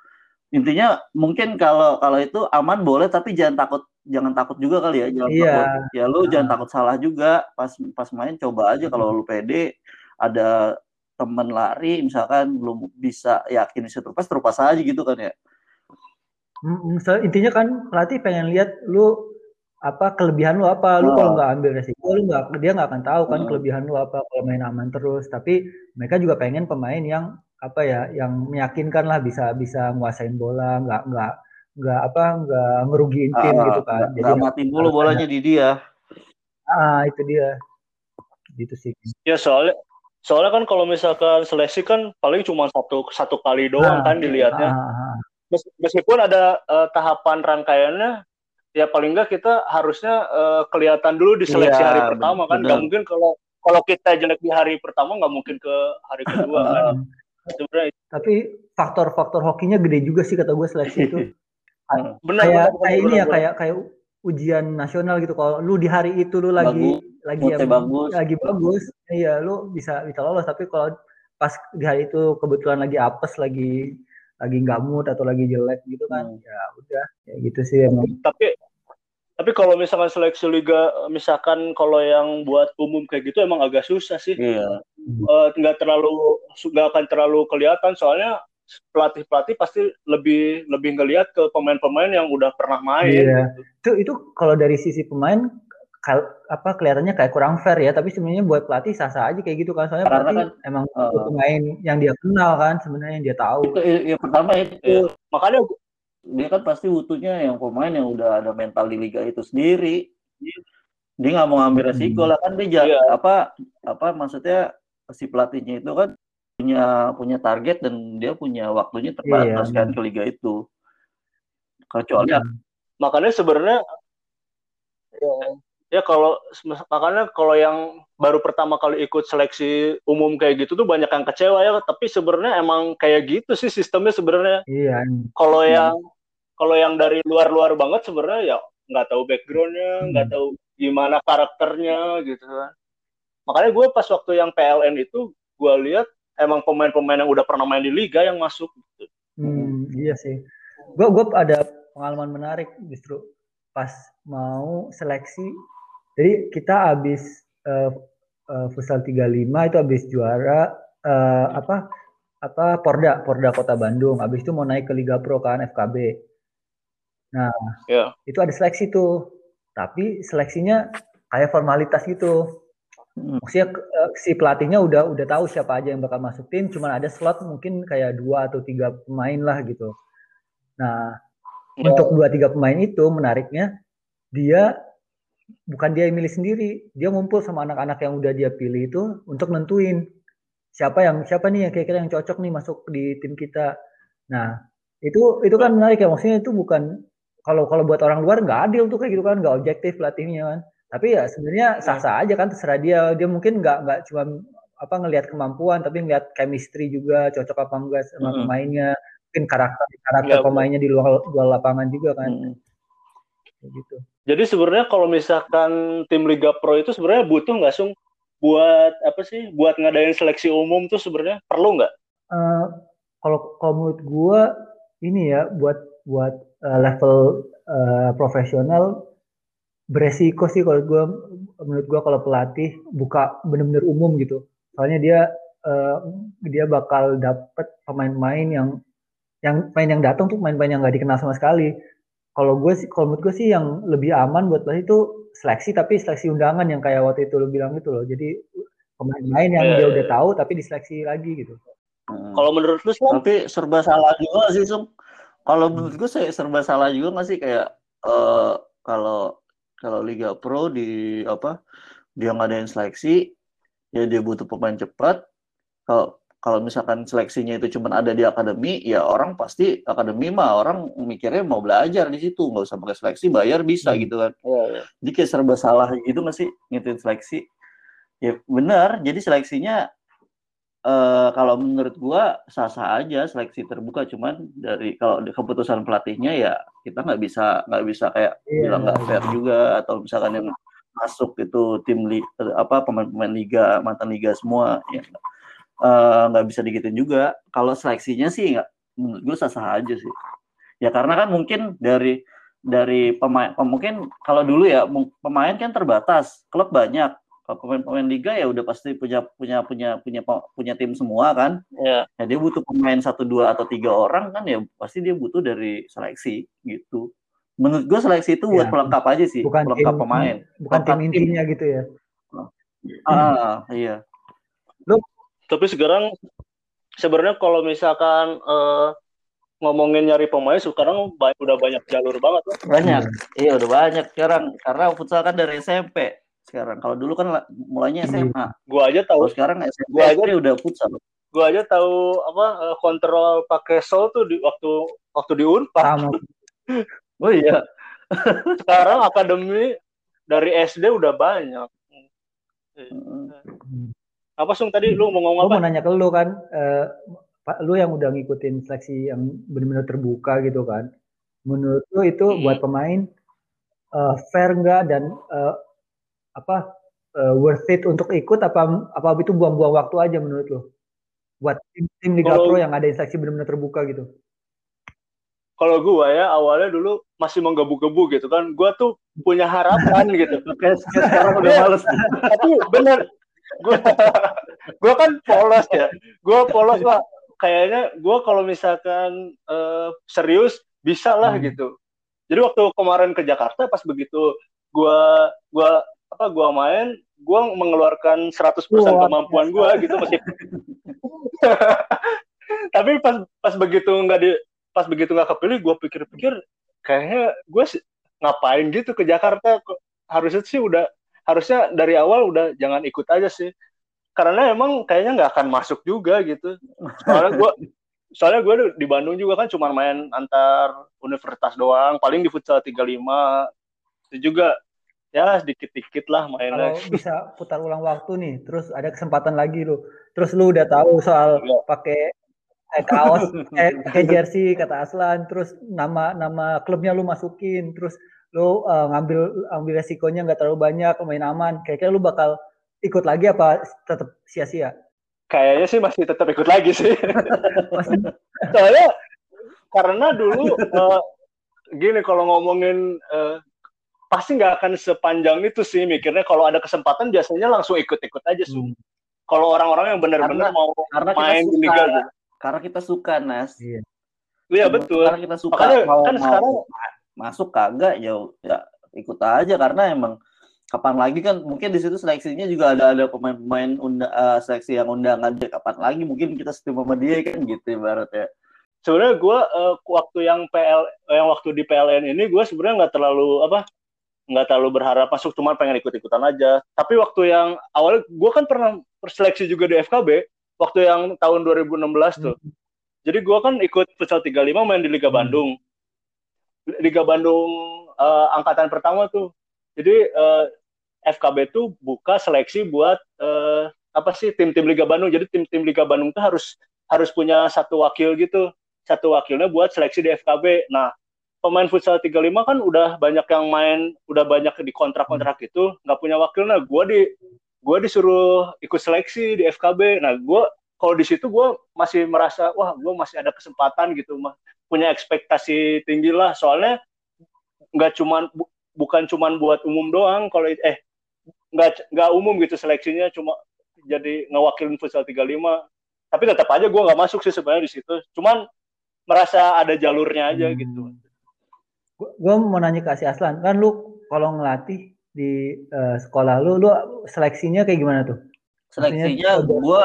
intinya mungkin kalau kalau itu aman boleh tapi jangan takut jangan takut juga kali ya jangan Iya. takut ya lu jangan Nah. takut salah juga pas pas main coba aja kalau lu pede ada temen lari misalkan belum bisa yakin bisa terupas terupas aja gitu kan ya so, intinya kan pelatih pengen lihat lu apa kelebihan lu apa lu Oh. kalau nggak ambil resiko lu nggak dia nggak akan tahu kan Hmm. kelebihan lu apa kalau main aman terus tapi mereka juga pengen pemain yang apa ya yang meyakinkan lah bisa bisa nguasain bola nggak nggak nggak apa nggak ngerugiin tim Ah, gitu kan nggak- jadi nggak matiin dulu bolanya di dia ah itu dia gitu sih Ya soalnya soalnya kan kalau misalkan seleksi kan paling cuma satu satu kali doang Ah, kan dilihatnya. Ah, ah, ah. Mes- Meskipun ada eh, tahapan rangkaiannya, ya paling enggak kita harusnya eh, kelihatan dulu di seleksi Iya, hari pertama kan. Nggak mungkin kalau kalau kita jelek di hari pertama nggak mungkin ke hari kedua kan. Tapi faktor-faktor hokinya gede juga sih kata gue seleksi itu benar kayak benar, kayak benar, ini ya benar. kayak kayak ujian nasional gitu kalau lu di hari itu lu lagi lagi moodnya yang bagus. lagi bagus iya lu bisa bisa lolos tapi kalau pas di hari itu kebetulan lagi apes lagi lagi nggak mood atau lagi jelek gitu kan Hmm. ya udah ya gitu sih emang tapi tapi kalau misalkan seleksi liga misalkan kalau yang buat umum kayak gitu emang agak susah sih Iya. Eh, nggak terlalu nggak akan terlalu kelihatan soalnya pelatih pelatih pasti lebih lebih ngelihat ke pemain-pemain yang udah pernah main Iya. itu itu kalau dari sisi pemain kal- apa kelihatannya kayak kurang fair ya tapi sebenarnya buat pelatih sah-sah aja kayak gitu kan soalnya Karena pelatih emang uh, pemain yang dia kenal kan sebenarnya yang dia tahu Itu, ya, pertama itu Iya. makanya dia kan pasti butuhnya yang pemain yang udah ada mental di liga itu sendiri. Dia nggak mau ngambil resiko Hmm. lah kan dia Iya. apa apa maksudnya si pelatihnya itu kan punya punya target dan dia punya waktunya terbatas Iya. kan ke liga itu. Kecuali Hmm. makanya sebenarnya ya, ya kalau makanya kalau yang baru pertama kali ikut seleksi umum kayak gitu tuh banyak yang kecewa ya tapi sebenarnya emang kayak gitu sih sistemnya sebenarnya iya kalau Hmm. yang kalau yang dari luar-luar banget sebenarnya ya nggak tahu backgroundnya Hmm. nggak tahu gimana karakternya gitu kan makanya gue pas waktu yang PLN itu gue lihat emang pemain-pemain yang udah pernah main di liga yang masuk gitu. Hmm, iya sih. Gue gue ada pengalaman menarik justru pas mau seleksi. Jadi kita habis uh, uh, futsal 35 itu habis juara uh, apa apa Porda Porda Kota Bandung. Habis itu mau naik ke Liga Pro kan FKB. Nah, Ya. itu ada seleksi tuh. Tapi seleksinya kayak formalitas gitu. Hmm. Maksudnya eh, si pelatihnya udah udah tahu siapa aja yang bakal masuk tim, cuman ada slot mungkin kayak dua atau tiga pemain lah gitu. Nah, Ya. untuk dua tiga pemain itu menariknya dia bukan dia yang milih sendiri, dia ngumpul sama anak-anak yang udah dia pilih itu untuk nentuin siapa yang siapa nih yang kira-kira yang cocok nih masuk di tim kita. Nah, itu itu kan menarik ya maksudnya itu bukan kalau kalau buat orang luar nggak adil tuh kayak gitu kan nggak objektif pelatihnya kan tapi ya sebenarnya sah-sah aja kan terserah dia. Dia mungkin nggak nggak cuma apa ngelihat kemampuan tapi ngelihat chemistry juga cocok apa enggak sama Mm-mm. pemainnya. Mungkin karakter karakter Ya, pemainnya di luar luar lapangan juga kan. Hmm. Gitu. Jadi sebenarnya kalau misalkan tim Liga Pro itu sebenarnya butuh nggak sung? Buat apa sih buat ngadain seleksi umum tuh sebenarnya perlu nggak? Eh, kalau kalau menurut gua ini ya buat buat eh, level eh, profesional beresiko sih kalau gua menurut gua kalau pelatih buka bener-bener umum gitu soalnya dia eh, dia bakal dapet pemain-pemain yang yang main yang datang tuh main-main yang nggak dikenal sama sekali kalau gue sih kalau menurut gue sih yang lebih aman buat pelatih itu seleksi tapi seleksi undangan yang kayak waktu itu lo bilang itu loh jadi pemain-pemain yang Eh. dia udah tahu tapi diseleksi lagi gitu Hmm. Kalau menurut lu Sung? Tapi serba salah juga sih, Sung. Kalau menurut gue saya serba salah juga nggak sih kayak eh, kalau kalau Liga Pro di apa dia ngadain seleksi ya dia butuh pemain cepat. Kalau kalau misalkan seleksinya itu cuma ada di akademi, ya orang pasti akademi mah orang mikirnya mau belajar di situ, nggak usah pakai seleksi, bayar bisa Hmm. gitu kan. Iya, iya. Jadi kayak serba salah gitu nggak sih ngituin seleksi? Ya benar, jadi seleksinya uh, kalau menurut gua sah-sah aja seleksi terbuka. Cuman dari kalau keputusan pelatihnya ya kita nggak bisa nggak bisa kayak yeah, bilang nggak fair juga. Atau misalkan yang masuk itu tim li, apa pemain-pemain liga mantan liga semua ya nggak uh, bisa digituin juga. Kalau seleksinya sih nggak menurut gue sah-sah aja sih. Ya karena kan mungkin dari dari pemain mungkin kalau dulu ya pemain kan terbatas klub banyak kalau pemain-pemain liga ya udah pasti punya punya punya punya punya tim semua kan ya. ya dia butuh pemain satu dua atau tiga orang kan ya pasti dia butuh dari seleksi gitu menurut gue seleksi itu buat ya. pelengkap aja sih bukan pelengkap tim, pemain bukan pelengkap tim intinya tim. gitu ya ah iya Loh. tapi sekarang sebenarnya kalau misalkan uh, ngomongin nyari pemain sekarang banyak, udah banyak jalur banget loh. Banyak. Iya udah banyak sekarang karena futsal kan dari SMP sekarang. Kalau dulu kan mulainya SMA. Hmm. Gua aja tahu. Kalo sekarang SMP gua aja udah futsal. Gua aja tahu apa eh, kontrol pakai sol tuh di waktu waktu di Unpad. oh iya. sekarang akademi dari SD udah banyak. Hmm. Apa sung tadi lu mau ngomong apa? Mau nanya ke lu kan, uh, Pak, lu yang udah ngikutin seleksi yang benar-benar terbuka gitu kan. Menurut lu itu hmm. buat pemain uh, fair nggak dan uh, apa uh, worth it untuk ikut apa apa itu buang-buang waktu aja menurut lu? Buat tim, tim Liga Pro yang ada seleksi benar-benar terbuka gitu. Kalau gua ya awalnya dulu masih menggebu-gebu gitu kan. Gua tuh punya harapan gitu. Kayak sekarang udah males. Tapi bener gua gua kan polos ya. Gua polos lah kayaknya gue kalau misalkan uh, serius bisa lah hmm. gitu. Jadi waktu kemarin ke Jakarta pas begitu gue gua apa gua main, gue mengeluarkan 100% wow. kemampuan gue gitu masih. Tapi pas pas begitu nggak di pas begitu nggak kepilih, gue pikir-pikir kayaknya gue ngapain gitu ke Jakarta. Harusnya sih udah harusnya dari awal udah jangan ikut aja sih karena emang kayaknya nggak akan masuk juga gitu soalnya gue soalnya gue di Bandung juga kan cuma main antar universitas doang paling di futsal 35 itu juga ya sedikit-dikit lah mainnya kalau bisa putar ulang waktu nih terus ada kesempatan lagi lu terus lu udah tahu soal ya. pakai eh, kaos eh, pakai jersey kata Aslan terus nama nama klubnya lu masukin terus lu uh, ngambil ambil resikonya nggak terlalu banyak main aman kayaknya lu bakal ikut lagi apa tetap sia-sia? Kayaknya sih masih tetap ikut lagi sih. Soalnya karena dulu uh, gini kalau ngomongin uh, pasti nggak akan sepanjang itu sih mikirnya kalau ada kesempatan biasanya langsung ikut-ikut aja sih. Hmm. Kalau orang-orang yang benar-benar mau karena main di liga gitu. Karena kita suka Nas. Iya. Iya betul. Karena kita suka Makanya, mau, kan mau sekarang masuk kagak ya, ya ikut aja karena emang kapan lagi kan mungkin di situ seleksinya juga ada ada pemain-pemain unda, uh, seleksi yang undangan dia kapan lagi mungkin kita setim sama dia kan gitu ibarat ya sebenarnya gue uh, waktu yang PL yang waktu di PLN ini gue sebenarnya nggak terlalu apa nggak terlalu berharap masuk cuma pengen ikut-ikutan aja tapi waktu yang awal gue kan pernah seleksi juga di FKB waktu yang tahun 2016 tuh hmm. jadi gue kan ikut futsal 35 main di Liga hmm. Bandung Liga Bandung uh, angkatan pertama tuh jadi uh, eh, FKB itu buka seleksi buat uh, apa sih tim-tim Liga Bandung. Jadi tim-tim Liga Bandung itu harus harus punya satu wakil gitu. Satu wakilnya buat seleksi di FKB. Nah, pemain futsal 35 kan udah banyak yang main, udah banyak di kontrak-kontrak itu, nggak punya wakil. Nah, gue di gue disuruh ikut seleksi di FKB. Nah, gue kalau di situ gue masih merasa wah gue masih ada kesempatan gitu mah punya ekspektasi tinggi lah soalnya nggak cuman bukan cuman buat umum doang kalau eh nggak nggak umum gitu seleksinya cuma jadi ngewakilin futsal 35 tapi tetap aja gue nggak masuk sih sebenarnya di situ cuman merasa ada jalurnya aja hmm. gitu gue mau nanya ke si Aslan. Kan lu kalau ngelatih di uh, sekolah lu lu seleksinya kayak gimana tuh? Seleksinya gue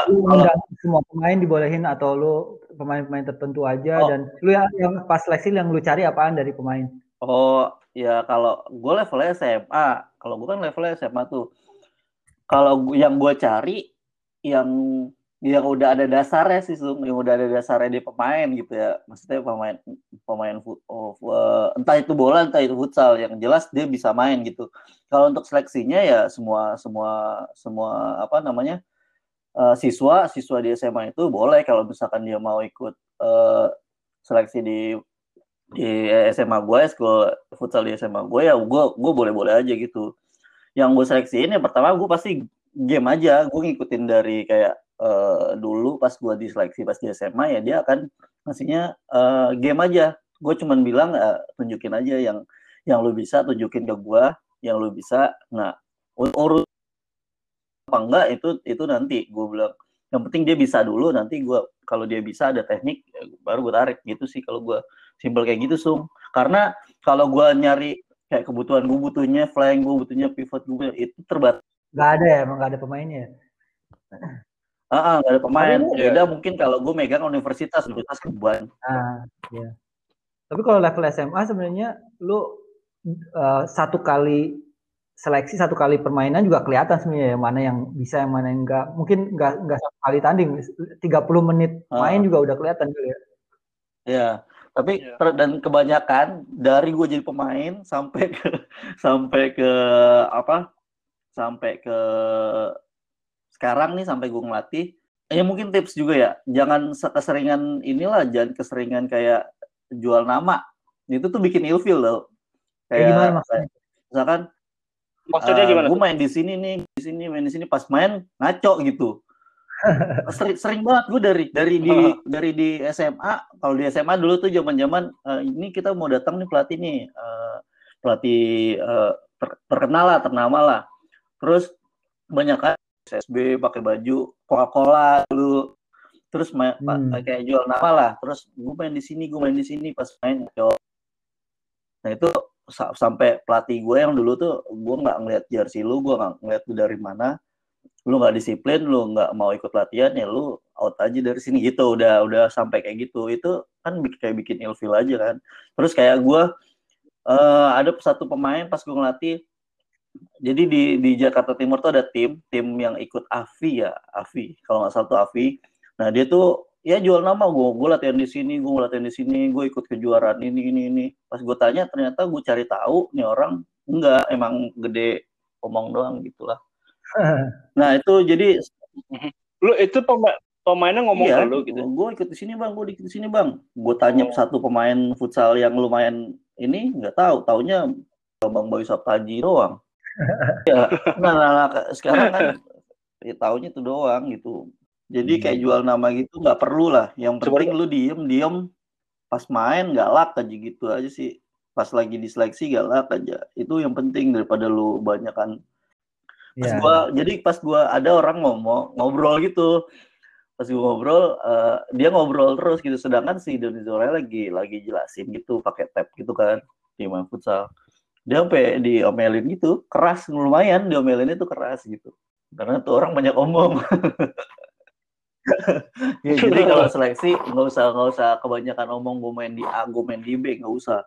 semua pemain dibolehin atau lu pemain-pemain tertentu aja oh. dan lu yang, yang pas seleksi yang lu cari apaan dari pemain? Oh ya kalau gue levelnya SMA kalau gue kan levelnya SMA tuh. Kalau yang gue cari yang yang udah ada dasarnya sih Sung, yang udah ada dasarnya di pemain gitu ya. Maksudnya pemain pemain oh, uh, entah itu bola entah itu futsal. Yang jelas dia bisa main gitu. Kalau untuk seleksinya ya semua semua semua apa namanya uh, siswa siswa di SMA itu boleh kalau misalkan dia mau ikut uh, seleksi di di SMA gue, school futsal di SMA gue ya gue gue boleh boleh aja gitu. Yang gue seleksiin ya pertama gue pasti game aja, gue ngikutin dari kayak uh, dulu pas gue diseleksi pas di SMA ya dia akan ngasihnya uh, game aja. Gue cuman bilang uh, tunjukin aja yang yang lu bisa tunjukin ke gue, yang lu bisa. Nah urut apa enggak itu itu nanti. Gue bilang yang penting dia bisa dulu nanti gue kalau dia bisa ada teknik ya baru gue tarik. Gitu sih kalau gue simpel kayak gitu sung. Karena kalau gue nyari kayak kebutuhan gue butuhnya flank gue butuhnya pivot gue itu terbatas. Gak ada ya emang gak ada pemainnya ah uh, gak ada pemain. Ya udah mungkin kalau gue megang universitas universitas kebuan ah ya tapi kalau level SMA sebenarnya lu uh, satu kali seleksi satu kali permainan juga kelihatan sebenarnya mana yang bisa yang mana yang enggak mungkin enggak enggak satu kali tanding 30 menit main uh. juga udah kelihatan gitu ya. Ya tapi ya. dan kebanyakan dari gue jadi pemain sampai ke sampai ke apa sampai ke sekarang nih sampai gue ngelatih ya mungkin tips juga ya. Jangan keseringan inilah jangan keseringan kayak jual nama. Itu tuh bikin ilfil loh kayak, kayak gimana maksudnya? misalkan Maksudnya gimana? Uh, gue main di sini nih, di sini main di sini pas main ngaco gitu. sering sering banget gue dari dari di dari di SMA kalau di SMA dulu tuh zaman zaman uh, ini kita mau datang nih pelatih nih uh, pelatih uh, ter, terkenal lah ternama lah. Terus banyak SSB pakai baju Coca Cola dulu. Terus main, hmm. kayak jual nama lah. Terus gue main di sini gue main di sini pas main. Nah itu sampai pelatih gue yang dulu tuh gue nggak ngeliat jersey lu gue nggak ngeliat lu dari mana. Lu nggak disiplin lu nggak mau ikut latihan ya lu out aja dari sini. Gitu udah udah sampai kayak gitu. Itu kan kayak bikin ilfil aja kan. Terus kayak gue uh, ada satu pemain pas gue ngelatih jadi di di Jakarta Timur tuh ada tim tim yang ikut Avi ya Avi kalau nggak salah tuh Avi nah dia tuh ya jual nama. Gue gue latihan di sini gue latihan di sini gue ikut kejuaraan ini ini ini. Pas gue tanya ternyata gue cari tahu nih orang enggak. Emang gede omong doang gitulah. Nah itu jadi lu itu pemain pemainnya ngomong iya, lu gitu? gue ikut di sini bang. Gue ikut di sini bang. Gue tanya oh. satu pemain futsal yang lumayan ini nggak tahu. Taunya bang Boy Saptaji doang ya nah, nah, nah sekarang kan ya, taunya itu doang gitu jadi kayak hmm. jual nama gitu nggak perlu lah. Yang penting lu diem diem pas main galak aja gitu aja sih. Pas lagi diseleksi galak aja. Itu yang penting daripada lu banyak kan. Pas yeah. gua jadi pas gua ada orang ngomong ngobrol gitu. Pas gua ngobrol uh, dia ngobrol terus gitu. Sedangkan si Indonesia lagi lagi jelasin gitu pakai tab gitu kan di main futsal. Dia sampai diomelin gitu, keras lumayan diomelin itu keras gitu. Karena tuh orang banyak omong. ya, jadi kalau seleksi nggak usah nggak usah kebanyakan omong gue main di A gue main di B nggak usah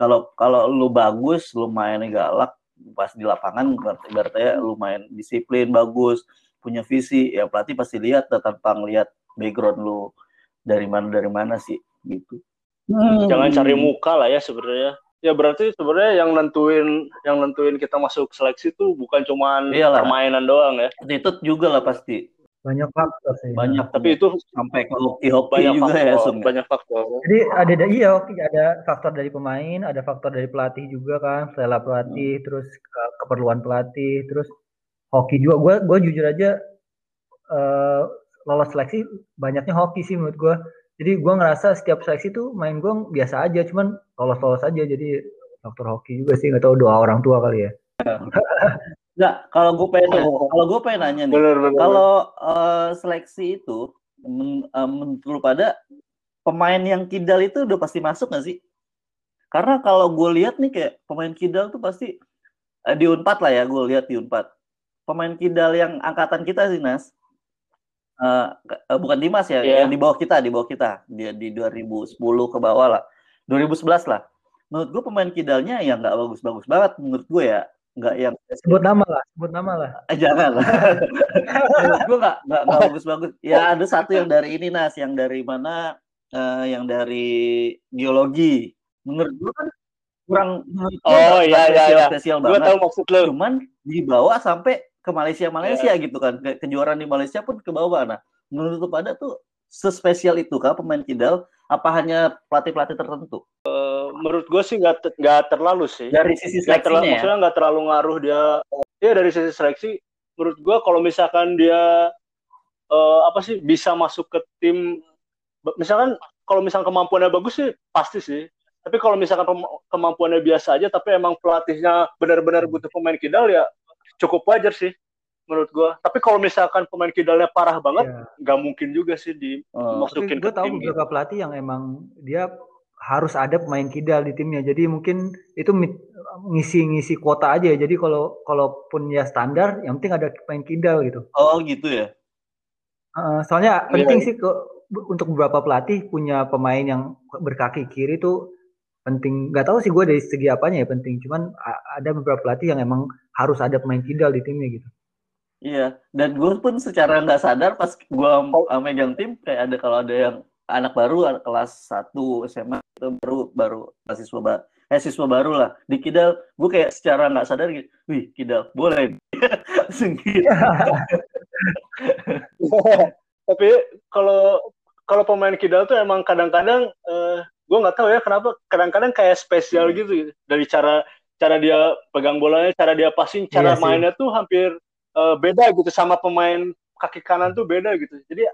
kalau kalau lu bagus lu mainnya galak pas di lapangan berarti lu main disiplin bagus punya visi ya pelatih pasti lihat tanpa ngelihat background lu dari mana dari mana sih gitu hmm. jangan cari muka lah ya sebenarnya ya berarti sebenarnya yang nentuin yang nentuin kita masuk seleksi itu bukan cuma permainan doang ya itu juga lah pasti banyak faktor sih. Banyak, tapi itu sampai ke hoki-hoki juga ya, faktor, ya, Sum. Banyak faktor. Jadi ada iya hoki, ada faktor dari pemain, ada faktor dari pelatih juga kan, selera pelatih, hmm. terus ke, keperluan pelatih, terus hoki juga. Gue gue jujur aja uh, lolos seleksi banyaknya hoki sih menurut gue. Jadi gue ngerasa setiap seleksi tuh main gue biasa aja, cuman lolos-lolos aja. Jadi faktor hoki juga sih, nggak tahu doa orang tua kali ya. Enggak, kalau gue pengen kalau gue pengen nanya nih. Kalau uh, seleksi itu men, uh, menurut pada pemain yang kidal itu udah pasti masuk gak sih? Karena kalau gue lihat nih kayak pemain kidal tuh pasti uh, di Unpad lah ya, gue lihat di Unpad. Pemain kidal yang angkatan kita sih Nas. Uh, uh, bukan Dimas ya, yeah. yang di bawah kita, di bawah kita. Dia di 2010 ke bawah lah. 2011 lah. Menurut gue pemain kidalnya yang nggak bagus-bagus banget menurut gue ya. Nggak yang sebut nama lah sebut nama lah. Eh, jangan lah. Gue nggak nggak bagus bagus ya ada satu yang dari ini nas yang dari mana? Uh, yang dari geologi. Menurut gue kan kurang oh iya iya iya. spesial banget. gue tahu maksud lo cuman dibawa sampai ke Malaysia Malaysia gitu kan. Ke kejuaraan di Malaysia pun ke bawah. Nah menurut pada tuh sespesial itu kah pemain kidal? Apa hanya pelatih pelatih tertentu menurut gue sih nggak nggak terlalu sih. Dari sisi nggak terlalu seleksinya ya? maksudnya nggak terlalu ngaruh dia dia dari sisi seleksi. Menurut gue kalau misalkan dia eh, apa sih bisa masuk ke tim misalkan kalau misalkan kemampuannya bagus sih pasti sih. Tapi kalau misalkan kemampuannya biasa aja tapi emang pelatihnya benar-benar butuh pemain kidal ya cukup wajar sih menurut gue tapi kalau misalkan pemain kidalnya parah banget Iya. nggak mungkin juga sih Oh. Dimasukin gue ke tahu tim gitu. beberapa pelatih yang emang dia harus ada pemain kidal di timnya. Jadi mungkin itu ngisi-ngisi kuota aja ya. Jadi kalau kalaupun ya standar, yang penting ada pemain kidal gitu. oh gitu ya Eh, soalnya Iya, penting iya. sih ke, untuk beberapa pelatih punya pemain yang berkaki kiri tuh penting. Gak tahu sih gue dari segi apanya ya penting. Cuman ada beberapa pelatih yang emang harus ada pemain kidal di timnya gitu. Iya, dan gue pun secara nggak sadar pas gue megang tim kayak ada kalau ada yang anak baru anak kelas 1 SMA itu baru baru mahasiswa ba eh siswa baru lah di Kidal gue kayak secara nggak sadar gitu, wih Kidal boleh gitu. tapi kalau kalau pemain kidal tuh emang kadang-kadang eh, gue nggak tahu ya kenapa kadang-kadang kayak spesial Hmm. gitu, dari cara cara dia pegang bolanya cara dia passing cara Iya mainnya tuh hampir eh, beda gitu sama pemain kaki kanan tuh beda gitu jadi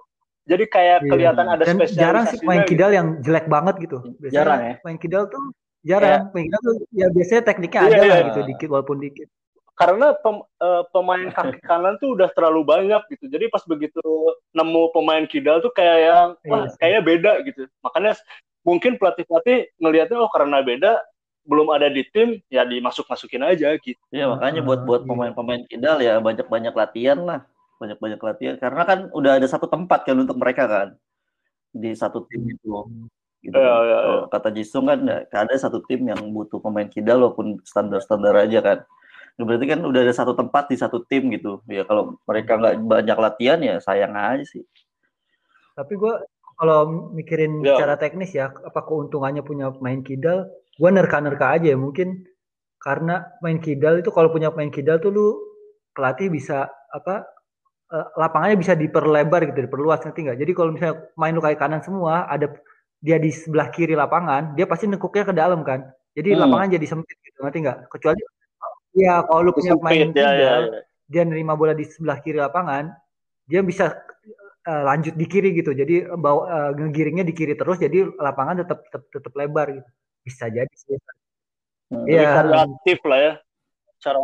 jadi kayak Iya. kelihatan ada Dan jarang sih pemain gitu. kidal yang jelek banget gitu. Biasanya Jarang ya? Pemain kidal tuh jarang. Pemain kidal tuh ya biasanya tekniknya Iya, ada lah iya. gitu dikit walaupun dikit. karena pem- eh, pemain kaki kanan tuh udah terlalu banyak gitu. Jadi pas begitu nemu pemain kidal tuh kayak yang wah Iya sih. kayaknya beda gitu. Makanya mungkin pelatih-pelatih ngelihatnya oh karena beda belum ada di tim ya dimasuk-masukin aja gitu. Iya makanya buat buat iya. pemain-pemain Kidal ya banyak-banyak latihan lah. Banyak-banyak latihan. Karena kan udah ada satu tempat kan untuk mereka kan. Di satu tim itu. Gitu. Iya, kan. iya, Kalau kata Jisung kan ya, ada satu tim yang butuh pemain Kidal walaupun standar-standar aja kan. Ya, berarti kan udah ada satu tempat di satu tim gitu. Ya kalau mereka nggak banyak latihan ya sayang aja sih. Tapi gue kalau mikirin Ya. secara teknis ya, apa keuntungannya punya pemain kidal? Gue nerka-nerka aja ya. Mungkin karena main kidal itu kalau punya pemain kidal tuh lu pelatih bisa apa eh, lapangannya bisa diperlebar gitu, diperluas ngerti nggak? Jadi kalau misalnya main lu kayak kanan semua, ada dia di sebelah kiri lapangan, dia pasti nekuknya ke dalam kan. Jadi Hmm. lapangan jadi sempit gitu, ngerti nggak? Kecuali ya kalau lu punya pemain ya, ya, kidal, ya. dia nerima bola di sebelah kiri lapangan, dia bisa eh, lanjut di kiri gitu. Jadi eh, bawa eh, ngegiringnya di kiri terus, jadi lapangan tetap tetap, tetap lebar gitu. Bisa jadi sih. Hmm. Iya. Variatif lah ya. Cara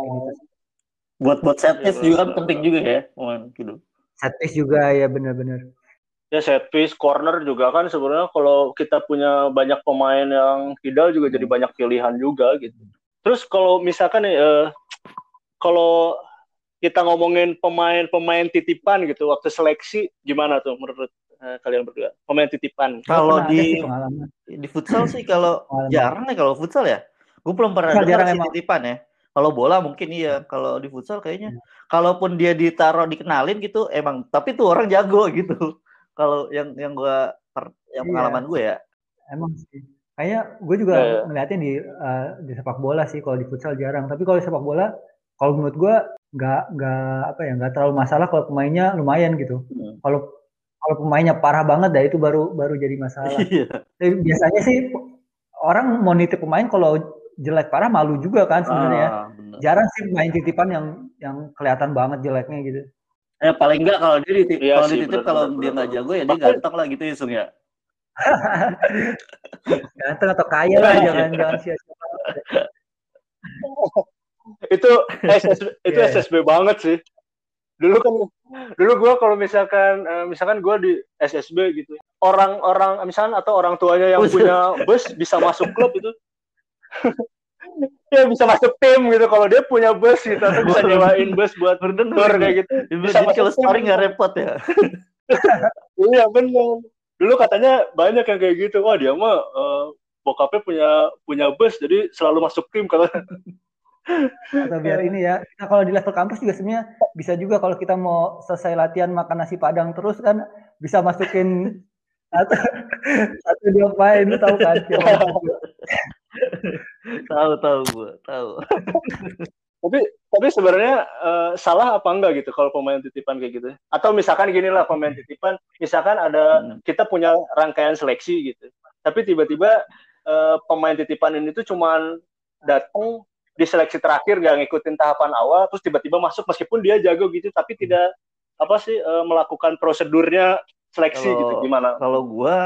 buat buat set piece Iya, juga benar. penting juga ya pemain gitu Set piece juga ya benar-benar. ya set piece, corner juga kan sebenarnya kalau kita punya banyak pemain yang kidal juga jadi banyak pilihan juga gitu. Terus kalau misalkan nih, eh, kalau kita ngomongin pemain-pemain titipan gitu waktu seleksi gimana tuh menurut eh, kalian berdua? Pemain titipan. kalau ada di pengalaman. di futsal sih kalau jarang nih kalau futsal ya gue belum pernah jarang sih emang. titipan ya kalau bola mungkin iya kalau di futsal kayaknya kalaupun dia ditaruh dikenalin gitu emang tapi tuh orang jago gitu kalau yang yang gua per- yang Iya. pengalaman gue ya Emang sih. Kayaknya gue juga Iya, iya. ngeliatin di eh, di sepak bola sih kalau di futsal jarang. Tapi kalau di sepak bola, kalau menurut gue nggak nggak apa ya nggak terlalu masalah kalau pemainnya lumayan gitu. Hmm. Kalau kalau pemainnya parah banget, dah itu baru baru jadi masalah. iya Tapi biasanya sih orang mau nitip pemain kalau jelek parah malu juga kan sebenarnya. Ah, bener. Jarang sih main titipan yang yang kelihatan banget jeleknya gitu. eh paling enggak kalau dia dititip Iya kalau sih, dititip bener, kalau bener, dia bener, nggak jago ya dia ganteng lah gitu ya Sung ya Ganteng atau kaya lah Iya. jangan jangan sia-sia. itu SS, itu Iya, iya. SSB banget sih. Dulu kan dulu gua kalau misalkan eh, misalkan gua di SSB gitu. Orang-orang misalkan atau orang tuanya yang punya bus bisa masuk klub itu. ya bisa masuk tim gitu kalau dia punya bus gitu atau bisa nyewain bus buat Berdengar tour kayak gitu. Bisa jadi kalau sparring nggak repot ya Iya benar. Dulu katanya banyak yang kayak gitu. Wah dia mah eh, bokapnya punya punya bus jadi selalu masuk tim kalau atau biar ini ya kita kalau di level kampus juga sebenarnya bisa juga kalau kita mau selesai latihan makan nasi padang terus kan bisa masukin atau atau dia main lu tahu kan? Tahu tahu gue tahu. Tapi tapi sebenarnya uh, salah apa enggak gitu kalau pemain titipan kayak gitu? Atau misalkan gini lah pemain titipan misalkan ada hmm. kita punya rangkaian seleksi gitu tapi tiba-tiba uh, pemain titipan ini tuh cuman datang di seleksi terakhir gak ngikutin tahapan awal terus tiba-tiba masuk meskipun dia jago gitu tapi tidak apa sih uh, melakukan prosedurnya seleksi kalau, gitu gimana? kalau gue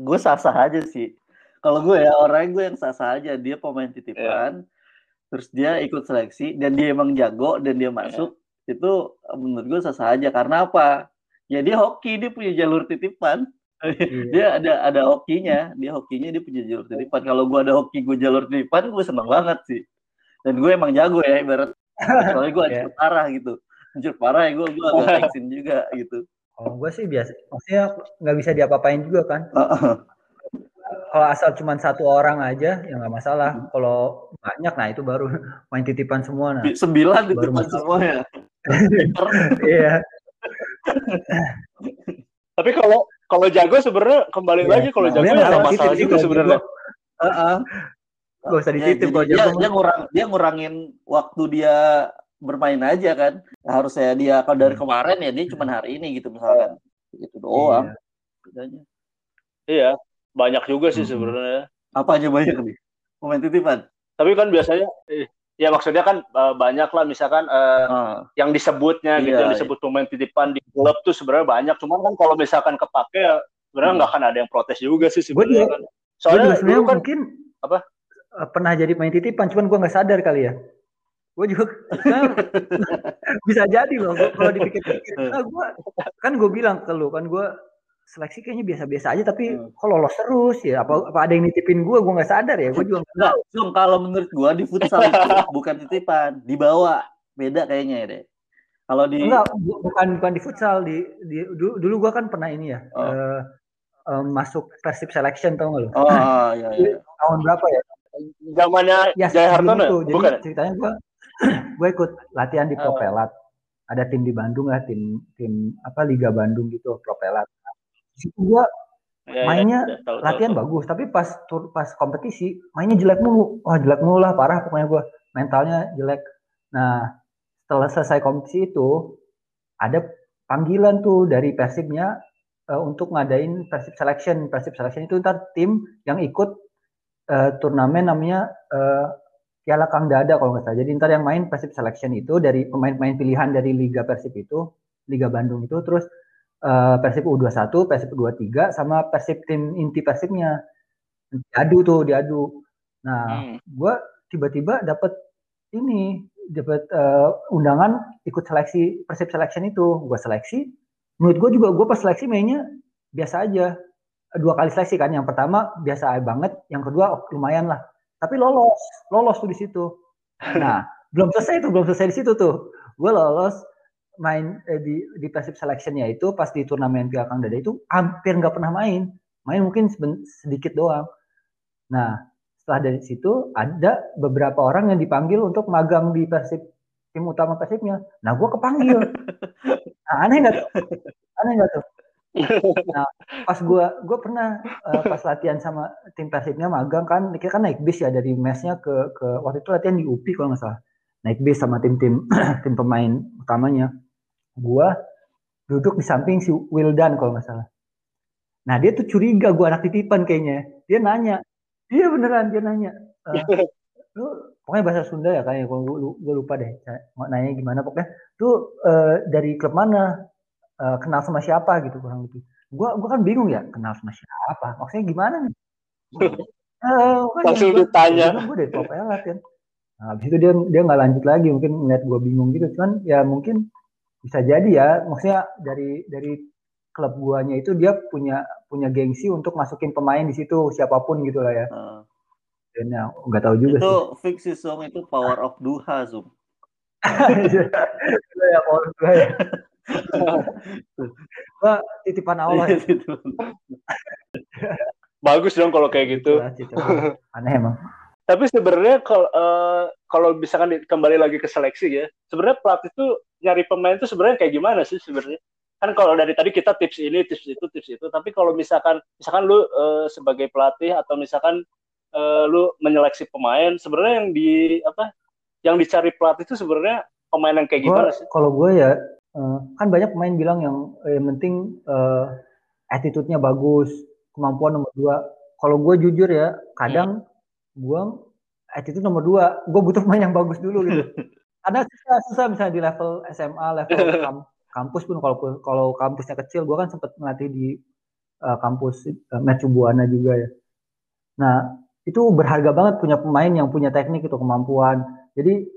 gue sah-sah aja sih. Kalau gue ya orang gue yang sah-sah aja dia pemain titipan yeah terus dia ikut seleksi dan dia emang jago dan dia iya. masuk yeah. itu menurut gue sah aja. Karena apa? Ya dia hoki dia punya jalur titipan. Dia ada ada hokinya dia hokinya dia punya jalur titipan. Kalau gue ada hoki gue jalur titipan gue seneng banget sih dan gue emang jago ya ibarat soalnya gue hancur yeah. parah gitu hancur parah ya gue gue agak vaksin juga gitu oh gue sih biasa maksudnya nggak bisa diapa-apain juga kan kalau asal cuma satu orang aja ya nggak masalah. Hmm. Kalau banyak nah itu baru main titipan semua nah. Sembilan titipan semua ya. Iya. Tapi kalau kalau jago sebenarnya kembali yeah. lagi kalau nah, jago ya nggak masalah juga sebenarnya. Heeh. Gak usah dititip kalau jago. Dia, dia ngurang dia ngurangin waktu dia bermain aja kan. Harusnya dia kalau dari hmm. kemarin ya dia cuma hari ini gitu misalkan. Gitu doang. Iya. Iya, banyak juga sih hmm. sebenarnya. Apa aja banyak nih? Pemain titipan. Tapi kan biasanya eh, ya maksudnya kan uh, banyak lah misalkan uh, uh. yang disebutnya gitu, iya, gitu yang disebut iya. pemain titipan di klub tuh sebenarnya banyak. Cuman kan kalau misalkan kepake ya sebenarnya nggak hmm. akan ada yang protes juga sih sebenarnya kan. Soalnya dulu kan mungkin apa pernah jadi pemain titipan, cuman gue nggak sadar kali ya. Gue juga kan, bisa jadi loh kalau dipikir-pikir. Nah, gua, kan gue bilang ke lu kan gue seleksi kayaknya biasa-biasa aja tapi hmm. kok lolos terus ya apa apa ada yang nitipin gue gue nggak sadar ya gue juga nggak tahu kalau menurut gue di futsal itu bukan titipan dibawa beda kayaknya ya deh kalau di enggak bukan bukan di futsal di, di dulu, dulu gue kan pernah ini ya oh. uh, uh, masuk persib selection tau gak lo oh iya, iya. tahun berapa ya zamannya ya, Jaya Hartono itu. jadi bukan. ceritanya gue gue ikut latihan di oh. Propelat. Ada tim di Bandung lah tim tim apa Liga Bandung gitu Propelat. Situ gua ya, ya, mainnya ya, tahu, latihan tahu, bagus tapi pas tur pas kompetisi mainnya jelek mulu. Wah jelek mulu lah parah pokoknya gua. Mentalnya jelek. Nah setelah selesai kompetisi itu ada panggilan tuh dari persibnya uh, untuk ngadain persib selection. Persib selection itu ntar tim yang ikut uh, turnamen namanya uh, Piala Kang Dada kalau nggak salah. Jadi ntar yang main Persib Selection itu dari pemain-pemain pilihan dari Liga Persib itu, Liga Bandung itu, terus uh, Persib U21, Persib U23 sama Persib tim inti Persibnya. Diadu tuh, diadu. Nah, hmm. gue tiba-tiba dapat ini, dapat uh, undangan ikut seleksi Persib Selection itu. Gue seleksi. Menurut gue juga gue pas seleksi mainnya biasa aja. Dua kali seleksi kan. Yang pertama biasa banget, yang kedua oh, lumayan lah. Tapi lolos, lolos tuh di situ. Nah, belum selesai tuh, belum selesai di situ tuh. Gue lolos, main eh, di di passive selectionnya itu pas di turnamen Piala Kang Dada itu hampir nggak pernah main main mungkin sedikit doang nah setelah dari situ ada beberapa orang yang dipanggil untuk magang di persib tim utama persibnya nah gue kepanggil nah, aneh nggak tuh aneh nggak tuh nah pas gue gue pernah uh, pas latihan sama tim persibnya magang kan kita kan naik bis ya dari mesnya ke ke waktu itu latihan di UPI kalau nggak salah naik bis sama tim-tim tim pemain utamanya gua duduk di samping si Wildan kalau nggak salah. Nah dia tuh curiga gua anak titipan kayaknya. Dia nanya, iya beneran dia nanya. Uh, lu pokoknya bahasa Sunda ya kayaknya gua, gua lupa deh nanya gimana pokoknya tuh uh, dari klub mana uh, kenal sama siapa gitu kurang lebih. Gua gua kan bingung ya kenal sama siapa? Maksudnya gimana nih? Uh, kan langsung ditanya. Gue dari kan? Nah, habis itu dia dia nggak lanjut lagi mungkin ngeliat gua bingung gitu. Cuman ya mungkin bisa jadi ya. Maksudnya dari dari klub guanya itu dia punya punya gengsi untuk masukin pemain di situ siapa pun gitu lah ya. Uh. dan ya nggak tahu juga itu sih. fix sih song itu power of duha zoom ya power of duha ya gua titipan Allah ya. bagus dong kalau kayak gitu aneh emang tapi sebenarnya kalau uh, kalau misalkan kembali lagi ke seleksi ya sebenarnya pelatih itu nyari pemain itu sebenarnya kayak gimana sih sebenarnya? Kan kalau dari tadi kita tips ini, tips itu, tips itu, tapi kalau misalkan misalkan lu uh, sebagai pelatih atau misalkan uh, lu menyeleksi pemain, sebenarnya yang di apa yang dicari pelatih itu sebenarnya pemain yang kayak gimana sih? Kalau gue ya uh, kan banyak pemain bilang yang eh, yang penting uh, attitude-nya bagus, kemampuan nomor dua. Kalau gue jujur ya, kadang hmm. gue attitude nomor dua, gue butuh pemain yang bagus dulu gitu. Karena susah, susah misalnya di level SMA, level kam kampus pun kalau kalau kampusnya kecil, gue kan sempat melatih di uh, kampus uh, Metro Buana juga ya. Nah itu berharga banget punya pemain yang punya teknik itu kemampuan. Jadi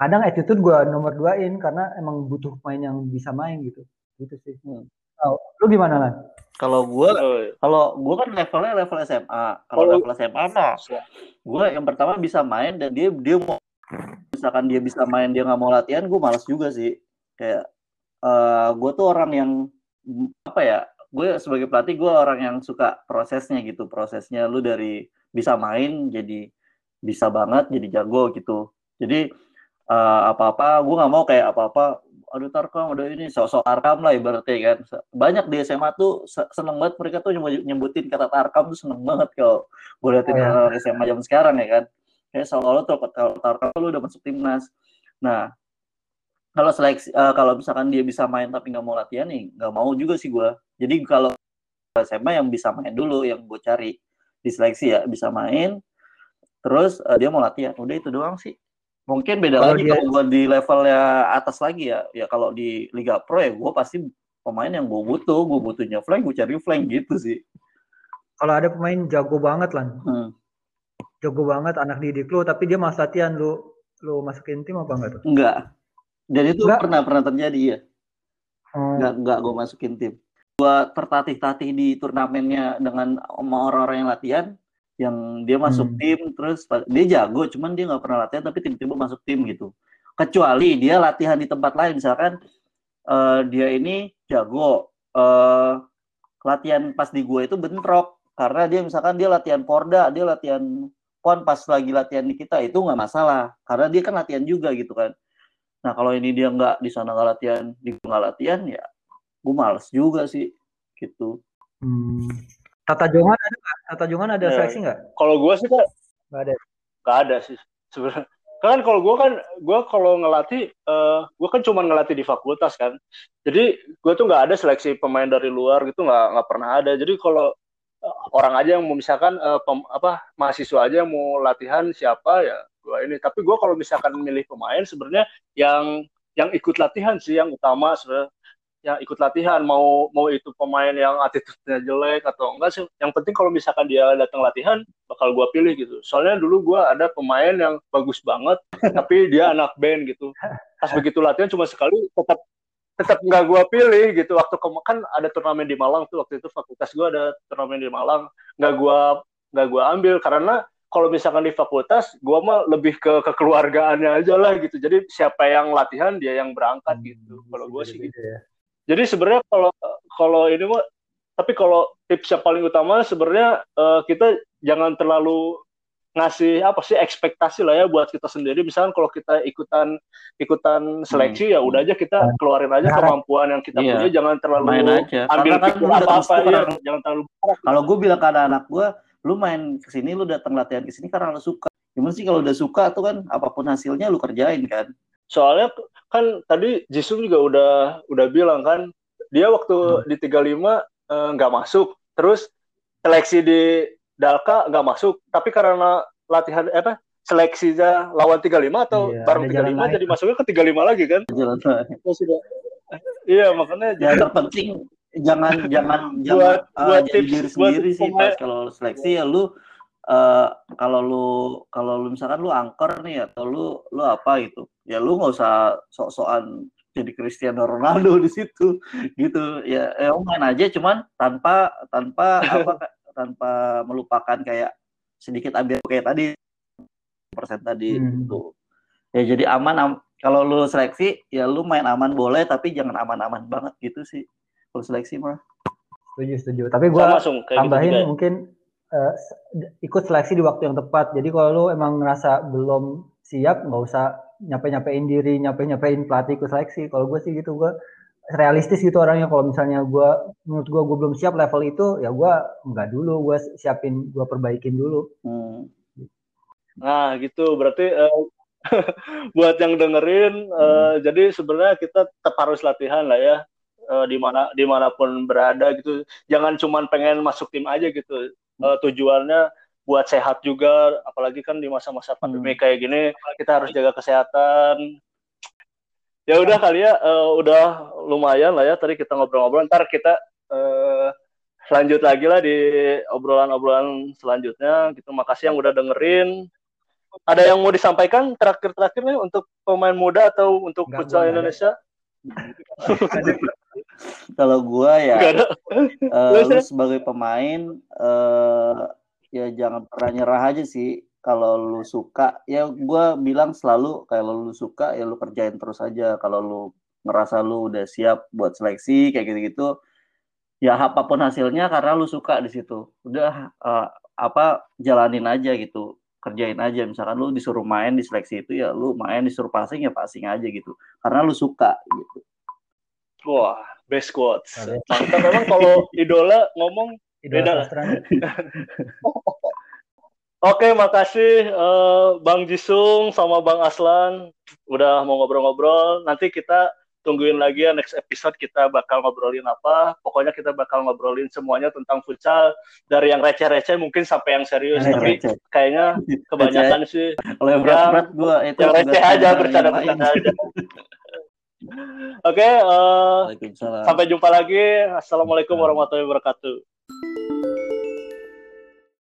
kadang attitude gue nomor duain karena emang butuh pemain yang bisa main gitu. Gitu sih. Hmm. Oh, lu gimana lah? Kalau gue, kalau gue kan levelnya level SMA. Kalau oh, level SMA mah, gue yang pertama bisa main dan dia dia mau misalkan dia bisa main dia nggak mau latihan, gue malas juga sih. Kayak uh, eh, gue tuh orang yang apa ya? Gue sebagai pelatih gue orang yang suka prosesnya gitu. Prosesnya lu dari bisa main jadi bisa banget jadi jago gitu. Jadi uh, apa-apa gue nggak mau kayak apa-apa aduh Tarkam udah ini sosok Tarkam lah ibaratnya kan. Banyak di SMA tuh seneng banget mereka tuh nyebutin kata Tarkam tuh seneng banget kalau gue liatin oh, ya. SMA zaman sekarang ya kan. Kayak seolah-olah tuh kalau Tarkam lu udah masuk timnas. Nah kalau seleksi uh, kalau misalkan dia bisa main tapi nggak mau latihan nih nggak mau juga sih gue jadi kalau SMA yang bisa main dulu yang gue cari di seleksi ya bisa main terus uh, dia mau latihan. Udah itu doang sih Mungkin beda kalau lagi dia... kalau gue di levelnya atas lagi ya. Ya kalau di Liga Pro ya gue pasti pemain yang gue butuh. Gue butuhnya flank, gue cari flank gitu sih. Kalau ada pemain jago banget lah. Hmm. Jago banget anak didik lu, tapi dia mas latihan lu lu masukin tim apa enggak tuh? Enggak. Dan itu enggak. pernah pernah terjadi ya. Hmm. Enggak enggak gue masukin tim. Gue tertatih-tatih di turnamennya dengan orang-orang yang latihan yang dia masuk hmm. tim terus dia jago cuman dia nggak pernah latihan tapi tiba-tiba masuk tim gitu. Kecuali dia latihan di tempat lain misalkan uh, dia ini jago uh, latihan pas di gue itu bentrok. Karena dia misalkan dia latihan porda dia latihan pon pas lagi latihan di kita itu nggak masalah. Karena dia kan latihan juga gitu kan. Nah kalau ini dia nggak di sana nggak latihan di nggak latihan ya gue males juga sih gitu. Hmm. Tata Jongan ada nggak? Tata Jongan ada ya, seleksi nggak? Kalau gue sih kak nggak ada. Nggak ada sih sebenarnya. Kan kalau gue kan gue kalau ngelatih, uh, eh, gue kan cuma ngelatih di fakultas kan. Jadi gue tuh nggak ada seleksi pemain dari luar gitu nggak nggak pernah ada. Jadi kalau uh, orang aja yang mau misalkan uh, pem, apa mahasiswa aja yang mau latihan siapa ya gue ini. Tapi gue kalau misalkan milih pemain sebenarnya yang yang ikut latihan sih yang utama sebenarnya yang ikut latihan mau mau itu pemain yang attitude-nya jelek atau enggak sih yang penting kalau misalkan dia datang latihan bakal gua pilih gitu soalnya dulu gua ada pemain yang bagus banget tapi dia anak band gitu pas begitu latihan cuma sekali tetap tetap nggak gua pilih gitu waktu kan ada turnamen di Malang tuh waktu itu fakultas gua ada turnamen di Malang nggak gua nggak gua ambil karena kalau misalkan di fakultas, gua mah lebih ke kekeluargaannya aja lah gitu. Jadi siapa yang latihan dia yang berangkat hmm, gitu. Kalau gua sih gitu. Ya. Jadi sebenarnya kalau kalau ini mah tapi kalau tips yang paling utama sebenarnya uh, kita jangan terlalu ngasih apa sih ekspektasi lah ya buat kita sendiri. Misalnya kalau kita ikutan ikutan seleksi hmm. ya udah aja kita hmm. keluarin aja kemampuan yang kita iya. punya. Jangan terlalu main aja. Ambil kan apa apa ya, jangan terlalu kalau gue bilang ke anak-anak gue lu main ke sini lu datang latihan ke sini karena lu suka. Gimana sih kalau udah suka tuh kan apa pun hasilnya lu kerjain kan soalnya kan tadi Jisung juga udah udah bilang kan dia waktu hmm. di 35 eh, nggak uh, masuk. Terus seleksi di Dalka nggak masuk. Tapi karena latihan eh, apa seleksinya lawan 35 atau iya, bareng 35 jadi masuknya ke 35 lagi kan? Jalan sudah iya makanya yang terpenting jangan jangan buat, jangan buat uh, tips, diri sendiri sih pas kalau seleksi ya lu uh, kalau lu kalau lu misalkan lu angker nih atau lu lu apa gitu ya lu nggak usah sok-sokan jadi Cristiano Ronaldo di situ gitu. Ya, ya main aja cuman tanpa tanpa apa tanpa melupakan kayak sedikit ambil kayak tadi persen tadi hmm. gitu. Ya jadi aman am, kalau lu seleksi ya lu main aman boleh tapi jangan aman-aman banget gitu sih. Kalau seleksi mah. Setuju setuju. Tapi gua gitu tambahin gitu mungkin uh, ikut seleksi di waktu yang tepat. Jadi kalau lu emang ngerasa belum siap, nggak usah nyampe-nyampein diri, nyampe-nyampein pelatih ikut seleksi. Kalau gue sih gitu, gue realistis gitu orangnya. Kalau misalnya gue, menurut gue, gue belum siap level itu, ya gue nggak dulu, gue siapin, gue perbaikin dulu. Hmm. Nah gitu, berarti uh, buat yang dengerin uh, jadi sebenarnya kita tetap harus latihan lah ya uh, di mana di mana pun berada gitu jangan cuma pengen masuk tim aja gitu uh, tujuannya buat sehat juga apalagi kan di masa-masa pandemi hmm. kayak gini kita harus jaga kesehatan. Ya udah kali ya uh, udah lumayan lah ya tadi kita ngobrol-ngobrol. Ntar kita uh, lanjut lagi lah di obrolan-obrolan selanjutnya. Gitu makasih yang udah dengerin. Ada yang mau disampaikan terakhir-terakhir nih untuk pemain muda atau untuk futsal Indonesia? Kalau gua ya uh, lu sebagai pemain uh, ya jangan pernah nyerah aja sih. Kalau lu suka ya gue bilang selalu kalau lu suka ya lu kerjain terus aja. Kalau lu ngerasa lu udah siap buat seleksi kayak gitu-gitu ya apa pun hasilnya karena lu suka di situ. Udah uh, apa jalanin aja gitu. Kerjain aja. Misalkan lu disuruh main di seleksi itu ya lu main disuruh passing ya passing aja gitu. Karena lu suka gitu. Wah best quotes. Mantap. Memang kalau idola ngomong beda lah Oke, makasih uh, Bang Jisung sama Bang Aslan udah mau ngobrol-ngobrol. Nanti kita tungguin lagi ya next episode kita bakal ngobrolin apa. Pokoknya kita bakal ngobrolin semuanya tentang futsal dari yang receh-receh mungkin sampai yang serius. Receh. Tapi kayaknya kebanyakan sih Kalau yang berat-berat gua itu yang receh aja bercanda-bercanda aja. Oke, okay, uh, sampai jumpa lagi. Assalamualaikum warahmatullahi wabarakatuh.